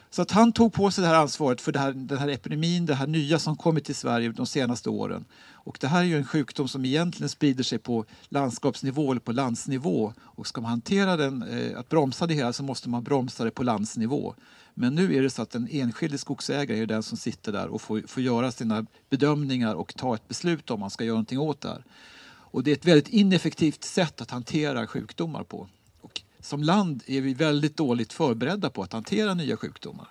Så att han tog på sig det här ansvaret för det här, den här epidemin, det här nya som kommit till Sverige de senaste åren. Och det här är ju en sjukdom som egentligen sprider sig på landskapsnivå eller på landsnivå. Och ska man hantera den, eh, att bromsa det hela så måste man bromsa det på landsnivå. Men nu är det så att den enskilde skogsägaren är den som sitter där och får, får göra sina bedömningar och ta ett beslut om man ska göra någonting åt det här. Och det är ett väldigt ineffektivt sätt att hantera sjukdomar på. Och som land är vi väldigt dåligt förberedda på att hantera nya sjukdomar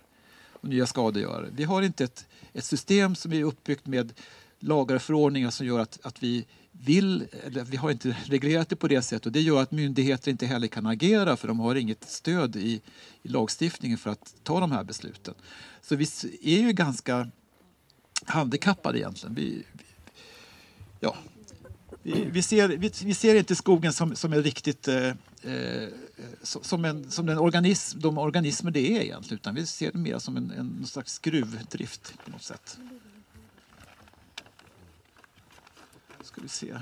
och nya skadegörare. Vi har inte ett, ett system som är uppbyggt med lagar och förordningar som gör att, att vi vill, eller vi har inte reglerat det på det sättet och det gör att myndigheter inte heller kan agera för de har inget stöd i, i lagstiftningen för att ta de här besluten. Så vi är ju ganska handikappade egentligen. Vi, vi ja, vi, vi, ser, vi, vi, ser inte skogen som, som en riktigt eh, eh, som, en, som den organism, de organismer det är egentligen utan vi ser det mer som en, en slags skruvdrift på något sätt. ska vi se.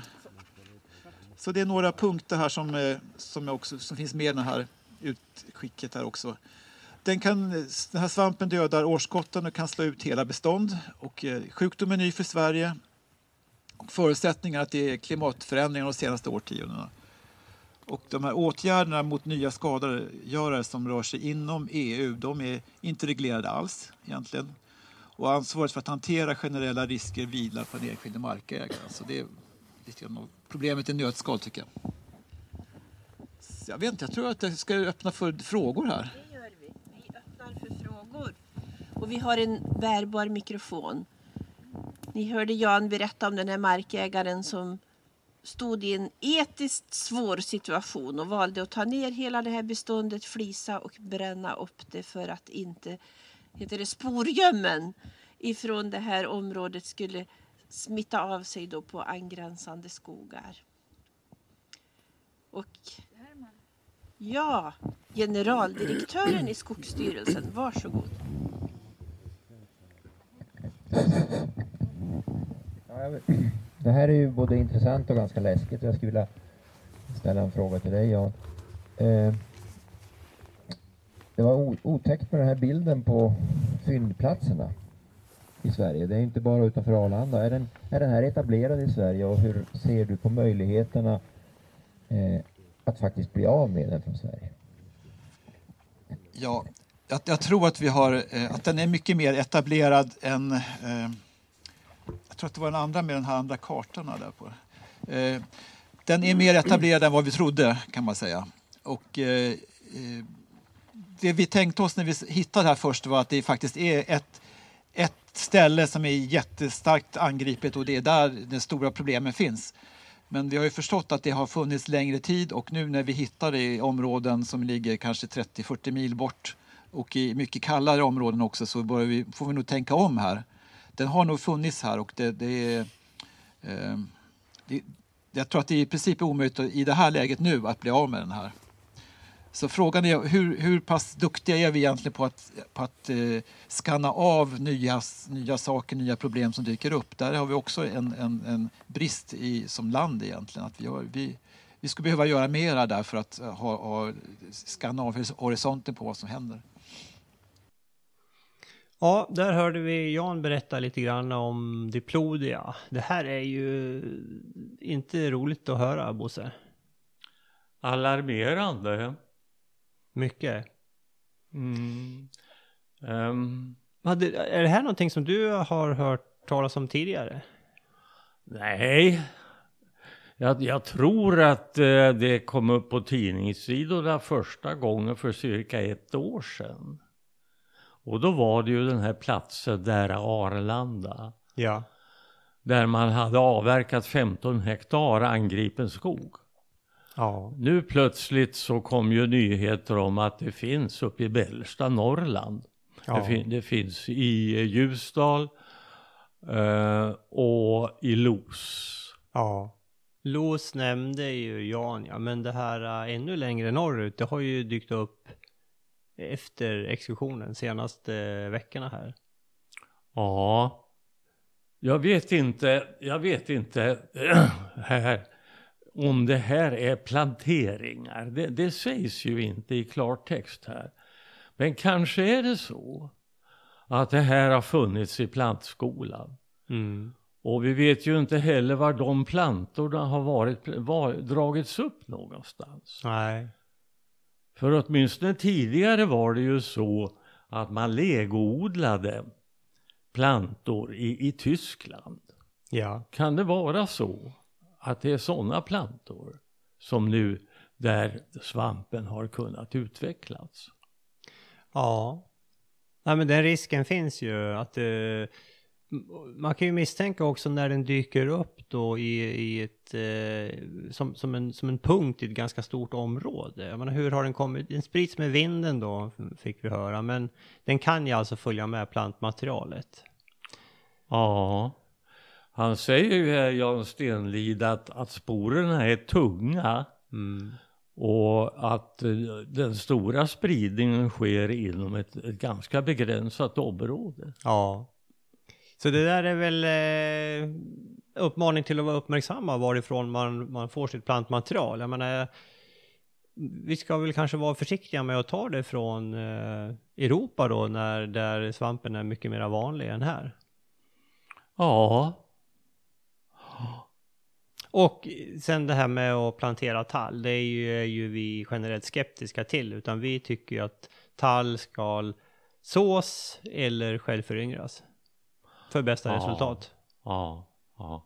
Så det är några punkter här som, eh, som, också, som finns med i det här utskicket här också. Den, kan, den här svampen dödar årskotten och kan slå ut hela bestånd. Och, eh, sjukdomen är ny för Sverige. Och förutsättningen är att det är klimatförändringar de senaste årtiondena. Och de här åtgärderna mot nya skadegörare som rör sig inom EU, de är inte reglerade alls egentligen. Och ansvaret för att hantera generella risker vilar på den enskilde markägaren. Så det lite grann av problemet i nötskal tycker jag. Jag vet inte, jag tror att jag ska öppna för frågor här. Det gör vi. Vi öppnar för frågor. Och vi har en bärbar mikrofon. Ni hörde Jan berätta om den här markägaren som stod i en etiskt svår situation och valde att ta ner hela det här beståndet, flisa och bränna upp det för att inte heter det, sporgömmen ifrån det här området skulle smitta av sig då på angränsande skogar. Och ja, generaldirektören i Skogsstyrelsen, varsågod. Det här är ju både intressant och ganska läskigt. Jag skulle vilja ställa en fråga till dig Jan. Eh, det var otäckt med den här bilden på fyndplatserna i Sverige. Det är inte bara utanför Arlanda. Är den, är den här etablerad i Sverige och hur ser du på möjligheterna eh, att faktiskt bli av med den från Sverige? Ja, jag, jag tror att vi har, eh, att den är mycket mer etablerad än eh, jag tror att det var den andra med den här andra kartan där på. Eh, den är mer etablerad än vad vi trodde kan man säga. Och eh, eh det vi tänkte oss när vi hittade det här först var att det faktiskt är ett, ett ställe som är jättestarkt angripet och det är där de stora problemen finns. Men vi har ju förstått att det har funnits längre tid och nu när vi hittar det i områden som ligger kanske 30-40 mil bort och i mycket kallare områden också så börjar vi, får vi nog tänka om här. Den har nog funnits här och det, det är eh, det, jag tror att det är i princip omöjligt i det här läget nu att bli av med den här. Så frågan är hur, hur pass duktiga är vi egentligen på att, på att eh, skanna av nya, nya saker, nya problem som dyker upp. Där har vi också en, en, en brist i, som land egentligen. Att vi, har, vi, vi skulle behöva göra mera där för att ha, ha, skanna av horisonten på vad som händer. Ja, där hörde vi Jan berätta lite grann om Diplodia. Det här är ju inte roligt att höra, Bosse. Alarmerande. Mycket. Mm. Hade, är det här någonting som du har hört talas om tidigare? nej, jag, jag tror att eh, det kom upp på tidningssidorna första gången för cirka ett år sedan. Och då var det ju den här platsen där Arlanda. Ja. Där man hade avverkat 15 hektar angripen skog. Ja. Nu plötsligt så kom ju nyheter om att det finns uppe i Bällsta, Norrland. Ja. Det, fin- det finns i eh, Ljusdal eh, och i Los. Ja. Los nämnde ju Jan, ja, men det här äh, ännu längre norrut, det har ju dykt upp efter exkursionen senaste veckorna här. Ja, jag vet inte, jag vet inte (clears throat) här om det här är planteringar. Det, det sägs ju inte i klartext här. Men kanske är det så att det här har funnits i plantskolan. Mm. Och vi vet ju inte heller var de plantorna har varit, var, dragits upp någonstans. Nej. För åtminstone tidigare var det ju så att man legoodlade plantor i, i Tyskland. Ja. Kan det vara så att det är sådana plantor som nu där svampen har kunnat utvecklas? Ja. Nej men den risken finns ju att eh, man kan ju misstänka också när den dyker upp då i, i ett, eh, som, som, en, som en punkt i ett ganska stort område. Jag menar hur har den kommit? Den sprids med vinden då, fick vi höra, men den kan ju alltså följa med plantmaterialet. Ja, han säger ju här, Jan Stenlid, att, att sporerna är tunga. Mm. Och att eh, den stora spridningen sker inom ett, ett ganska begränsat område. Ja. Så det där är väl eh, uppmaning till att vara uppmärksamma varifrån man, man får sitt plantmaterial. Jag menar, vi ska väl kanske vara försiktiga med att ta det från eh, Europa då, när där svampen är mycket mer vanlig än här. Ja, Och sen det här med att plantera tall, det är ju, är ju vi generellt skeptiska till, utan vi tycker ju att tall ska sås eller självföryngras för bästa Ja. resultat. ja, ja.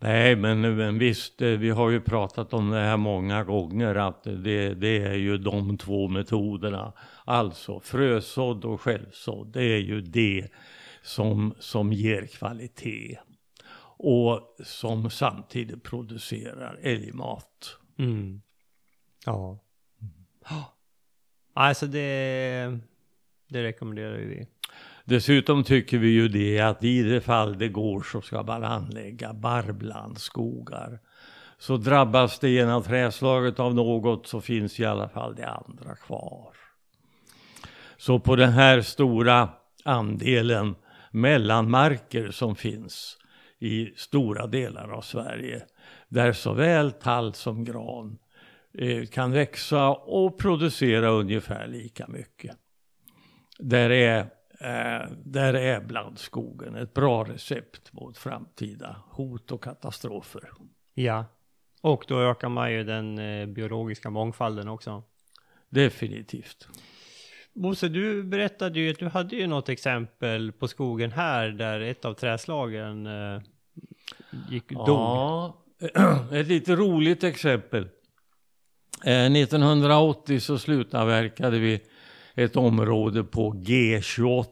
Nej, men, men visst, eh, vi har ju pratat om det här många gånger att det, det är ju de två metoderna. Alltså frösådd och självsådd, det är ju det som, som ger kvalitet. Och som samtidigt producerar älgmat. Mm. Ja. Alltså det, det rekommenderar vi. Dessutom tycker vi ju det att i det fall det går så ska man anlägga barblandskogar. Så drabbas det ena träslaget av något så finns i alla fall det andra kvar. Så på den här stora andelen mellanmarker som finns i stora delar av Sverige där såväl tall som gran eh, kan växa och producera ungefär lika mycket. Där är, eh, där är blandskogen ett bra recept mot framtida hot och katastrofer. Ja. Och då ökar man ju den eh, biologiska mångfalden också. Definitivt. Bosse, du berättade ju att du hade ju något exempel på skogen här där ett av träslagen eh, gick, dog. Ja, (clears throat) ett lite roligt exempel. Eh, 1980 så slutavverkade vi ett område på G28,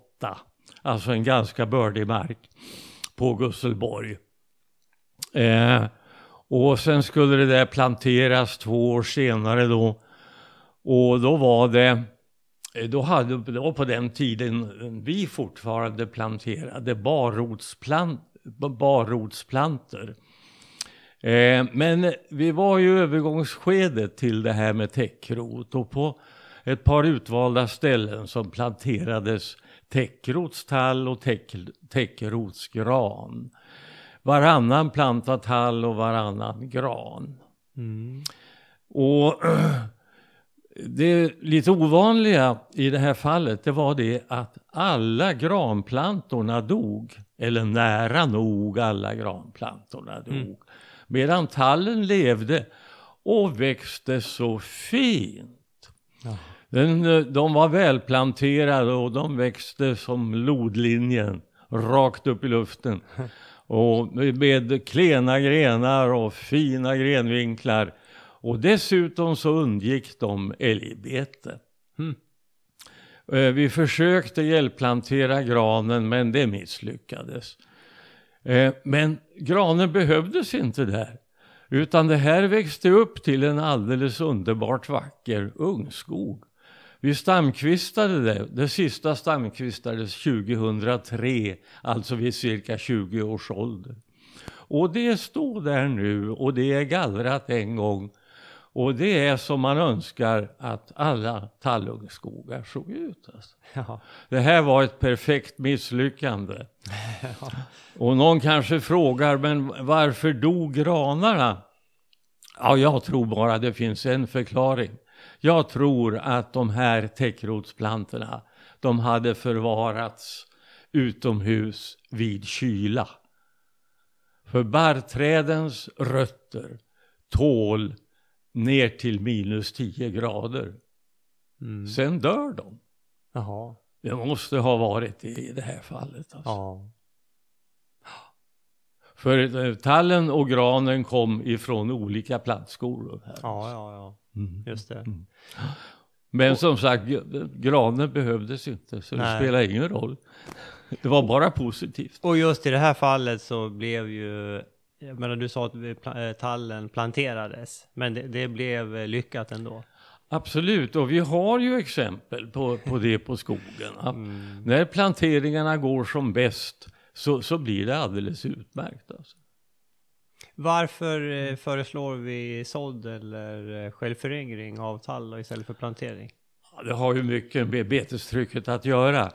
alltså en ganska bördig mark på Gusselborg. Eh, och sen skulle det där planteras två år senare då. Och då var det, då hade, var på den tiden vi fortfarande planterade barrotsplant, barrotsplantor. Eh, men vi var i övergångsskedet till det här med täckrot och på ett par utvalda ställen som planterades täckrotstall och täck, täckrotsgran. Varannan plantad tall och varannan gran. Mm. Och (clears throat) det lite ovanliga i det här fallet det var det att alla granplantorna dog. Eller nära nog alla granplantorna dog. Mm. Medan tallen levde och växte så fint. Ja. Den, de var välplanterade och de växte som lodlinjen rakt upp i luften. (laughs) Och med klena grenar och fina grenvinklar. Och dessutom så undgick de älgbete. Mm. Eh, Vi försökte hjälpplantera granen men det misslyckades. Eh, Men granen behövdes inte där. Utan det här växte upp till en alldeles underbart vacker ungskog. Vi stamkvistade det. Det sista stamkvistades 2003, alltså vid cirka 20 års ålder. Och det står där nu och det är gallrat en gång. Och det är som man önskar att alla tallungskogar såg ut. Alltså. Ja. Det här var ett perfekt misslyckande. (laughs) Och någon kanske frågar, men varför dog granarna? Ja, jag tror bara det finns en förklaring. Jag tror att de här täckrotsplantorna, de hade förvarats utomhus vid kyla. För barrträdens rötter tål ner till minus 10 grader. Mm. Sen dör de. Jaha. Det måste ha varit det i det här fallet. Alltså. Ja. För eh, tallen och granen kom ifrån olika plantskolor. Här. Ja, ja, ja. Mm. Just det. Men som sagt, granen behövdes inte, så det Nej. spelar ingen roll. Det var bara positivt. Och just i det här fallet så blev ju, jag menar du sa att eh, tallen planterades, men det, det blev eh, lyckat ändå. Absolut, och vi har ju exempel på, på det på skogen. Mm. När planteringarna går som bäst så, så blir det alldeles utmärkt. Alltså. Varför eh, föreslår vi sådd eller självföryngring av tall istället för plantering? Ja, Det har ju mycket med betestrycket att göra.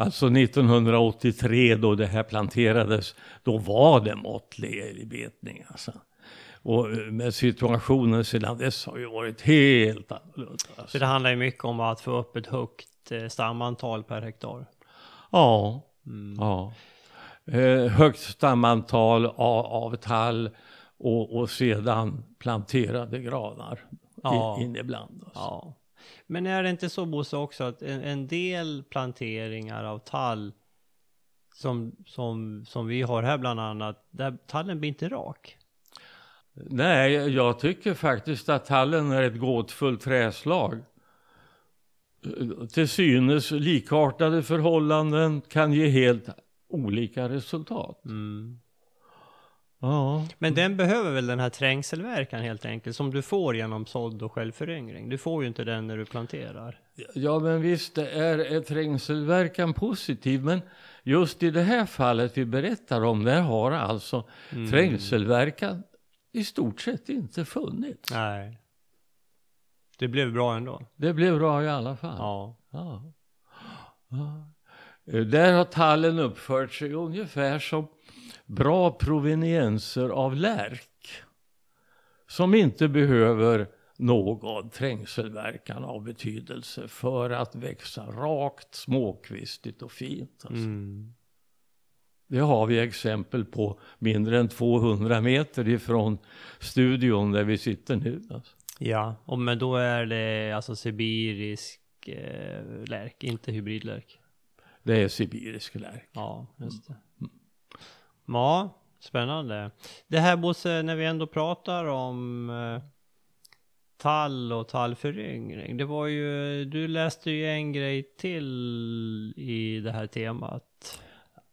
Alltså 1983 då det här planterades, då var det måttlig älgbetning. Alltså. Och, eh, men situationen sedan dess har ju varit helt annorlunda. Så Alltså. det handlar ju mycket om att få upp ett högt eh, stamantal per hektar. Ja, Mm. ja. Eh, högt stamantal av, av tall och, och sedan planterade granar Ja. in, in ibland. Alltså. Ja. Men är det inte så Bosse också att en, en del planteringar av tall som, som, som vi har här bland annat, där tallen blir inte rak? Nej, jag tycker faktiskt att tallen är ett gåtfullt träslag. Till synes likartade förhållanden kan ge helt olika resultat. Mm. Ja, Men den behöver väl den här trängselverkan helt enkelt, som du får genom sådd och självföryngring. Du får ju inte den när du planterar. ja men visst är trängselverkan positiv, men just i det här fallet vi berättar om, där har alltså Mm. trängselverkan i stort sett inte funnits. Nej. Det blev bra ändå. Det blev bra i alla fall. Ja. Ja. Ja. Eh, Där har tallen uppfört sig ungefär som bra provenienser av lärk. Som inte behöver någon trängselverkan av betydelse för att växa rakt, småkvistigt och fint. Alltså. Mm. Det har vi exempel på mindre än 200 meter ifrån studion där vi sitter nu. Alltså. Ja, och men då är det alltså sibirisk eh, lärk, inte hybridlärk. Det är sibirisk lärk. Ja, just det. Ja, spännande. Det här Bosse, när vi ändå pratar om eh, tall och tallföryngring. Det var ju, du läste ju en grej till i det här temat.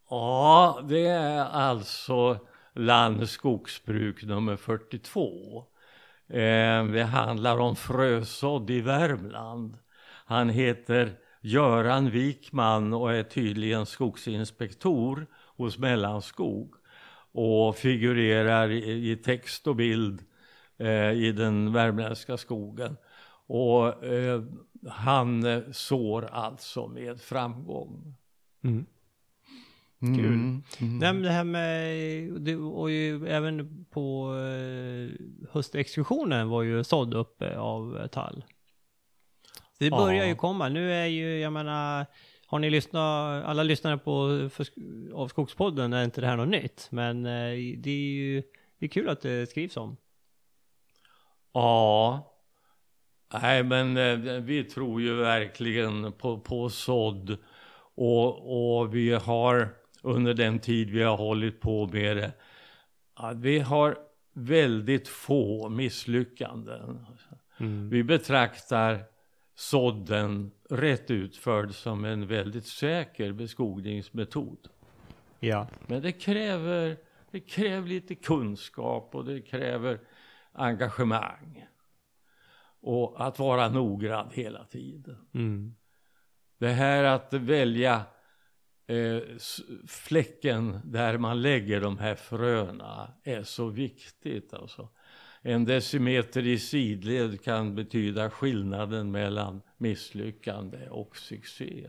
Ja, det är alltså Land skogsbruk nummer 42. Eh, det handlar om frösådd i Värmland. Han heter Göran Wikman och är tydligen skogsinspektor hos Mellanskog och figurerar i, i text och bild eh, i den värmländska skogen. Och eh, han eh, sår alltså med framgång. Mm. Mm. Kul. Mm. Nej men det här med, det, och ju även på eh, höstexkursionen var ju sådd uppe av eh, tall. Det börjar Ja. ju komma. Nu är ju, jag menar, har ni lyssnat, alla lyssnare på för, av Skogspodden är inte det här något nytt. Men eh, det är ju, det är kul att det skrivs om. Ja, Nej, men eh, vi tror ju verkligen på, på sådd. Och, och vi har under den tid vi har hållit på med det, att vi har väldigt få misslyckanden. Mm. Vi betraktar sådden rätt utförd som en väldigt säker beskogningsmetod. Ja. Men det kräver, det kräver lite kunskap och det kräver engagemang. Och att vara noggrann hela tiden. Mm. Det här att välja eh, fläcken där man lägger de här fröna är så viktigt alltså. En decimeter i sidled kan betyda skillnaden mellan misslyckande och succé.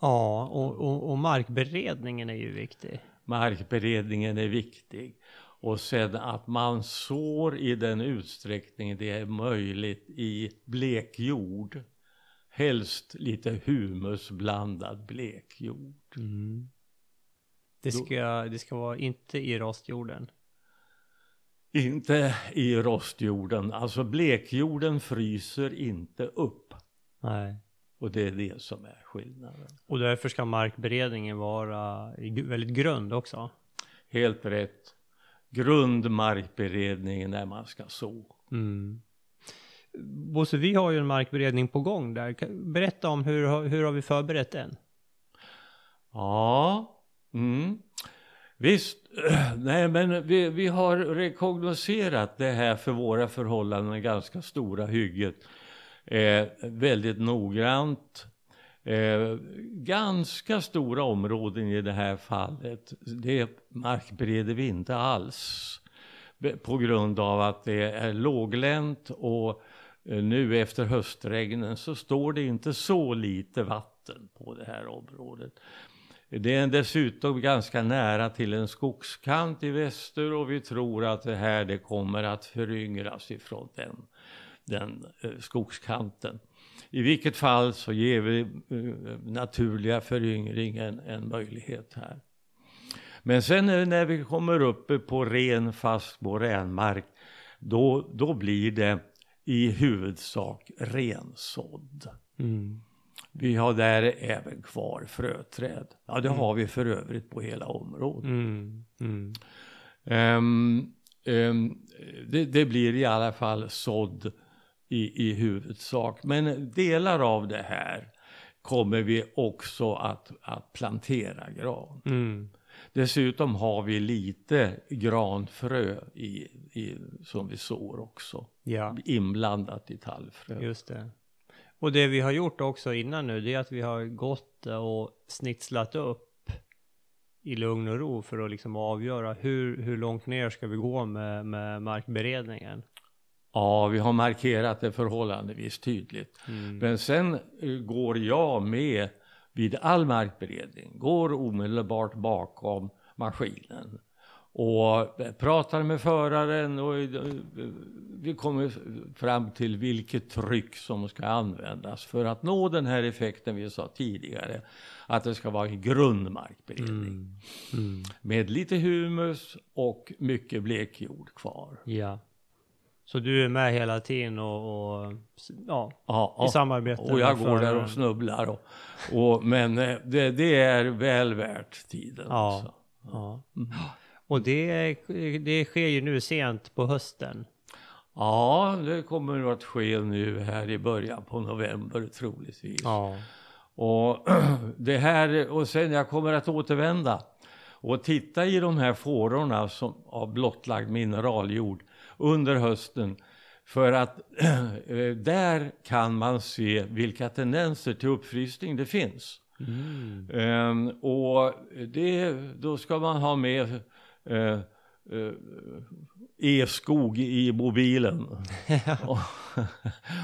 Ja, och, och, och markberedningen är ju viktig. Markberedningen är viktig. Och sen att man sår i den utsträckning det är möjligt i blekjord. Helst lite humusblandad blekjord. Mm. Det ska, det ska vara inte i rostjorden. Inte i rostjorden. Alltså blekjorden fryser inte upp. Nej. Och det är det som är skillnaden. Och därför ska markberedningen vara väldigt grund också. Helt rätt. Grundmarkberedning när man ska så. Mm. Bosse, vi har ju en markberedning på gång där. Berätta om hur, hur har vi förberett den? Ja, mm visst. (clears throat) Nej, men vi, vi har rekognoserat det här för våra förhållanden ganska stora hygget eh, väldigt noggrant. Eh, ganska stora områden i det här fallet, det markbereder vi inte alls. På grund av att det är låglänt och eh, nu efter höstregnen så står det inte så lite vatten på det här området. Det är dessutom ganska nära till en skogskant i väster och vi tror att det här det kommer att föryngras ifrån den, den eh, skogskanten. I vilket fall så ger vi eh, naturliga föryngringen en möjlighet här. Men sen eh, när vi kommer upp på ren fast moränmark då, då blir det i huvudsak rensådd. Mm. Vi har där även kvar fröträd. Ja, det Mm. har vi för övrigt på hela området. Mm. Mm. Ehm, ehm, det, det blir i alla fall sådd i, i huvudsak. Men delar av det här kommer vi också att, att plantera gran. Mm. Dessutom har vi lite granfrö i, i, som vi sår också. Ja. Inblandat i tallfrö. Just det. Och det vi har gjort också innan nu, det är att vi har gått och snitslat upp i lugn och ro för att liksom avgöra hur, hur långt ner ska vi gå med, med markberedningen. Ja, vi har markerat det förhållandevis tydligt. Mm. Men sen eh, går jag med vid all markberedning, går omedelbart bakom maskinen och eh, pratar med föraren och eh, vi kommer fram till vilket tryck som ska användas för att nå den här effekten vi sa tidigare, att det ska vara en grundmarkberedning Mm. med lite humus och mycket blekjord kvar. Ja. Så du är med hela tiden och, och ja, Ja, i samarbete Och jag går där och snubblar. Och, och, men eh, det, det är väl värt tiden. Ja. Alltså. Ja. Och det, det sker ju nu sent på hösten. Ja, det kommer att ske nu här i början på november troligtvis. Ja. Och (clears throat) det här, och sen jag kommer att återvända och titta i de här fårorna som, av blottlagd mineraljord under hösten. För att (clears throat) eh, där kan man se vilka tendenser till uppfrysning det finns. Mm. Ehm, och det, då ska man ha med eh, eh, e-skog i mobilen (laughs) och,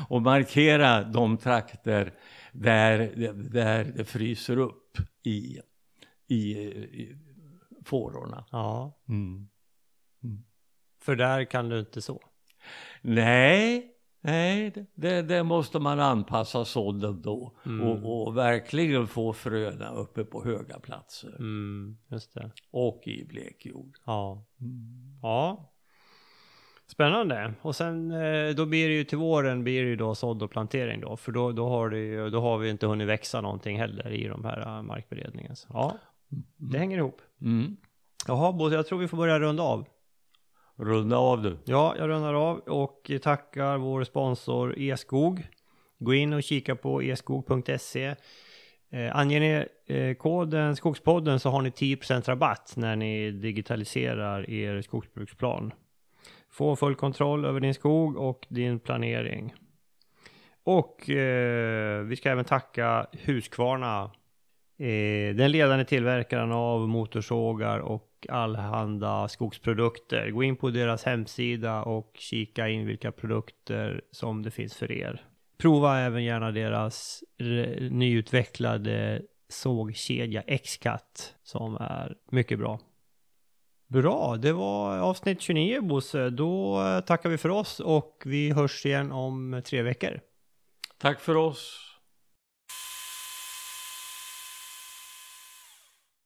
och markera de trakter där, där det fryser upp i, i, i fårorna. Ja. Mm. För där kan du inte så. Nej, nej, det, det måste man anpassa sådden då Mm. och, och verkligen få fröna uppe på höga platser Mm, just det. och i blekjord. Ja. Ja. Spännande. Och sen eh, då blir det ju till våren blir det ju då sådd och plantering då. För då, då, har, det ju, då har vi inte hunnit växa någonting heller i de här uh, markberedningen. Så, ja, det hänger ihop. Mm. Jaha Bosse, jag tror vi får börja runda av. Runda av du. Ja, jag rundar av och tackar vår sponsor Eskog. Gå in och kika på eskog.se. Eh, anger ni eh, koden Skogspodden så har ni 10% rabatt när ni digitaliserar er skogsbruksplan. Få full kontroll över din skog och din planering. Och eh, vi ska även tacka Husqvarna. Eh, den ledande tillverkaren av motorsågar och allhanda skogsprodukter. Gå in på deras hemsida och kika in vilka produkter som det finns för er. Prova även gärna deras nyutvecklade sågkedja X-Cut som är mycket bra. Bra, det var avsnitt 29 Bosse. Då tackar vi för oss och vi hörs igen om tre veckor. Tack för oss.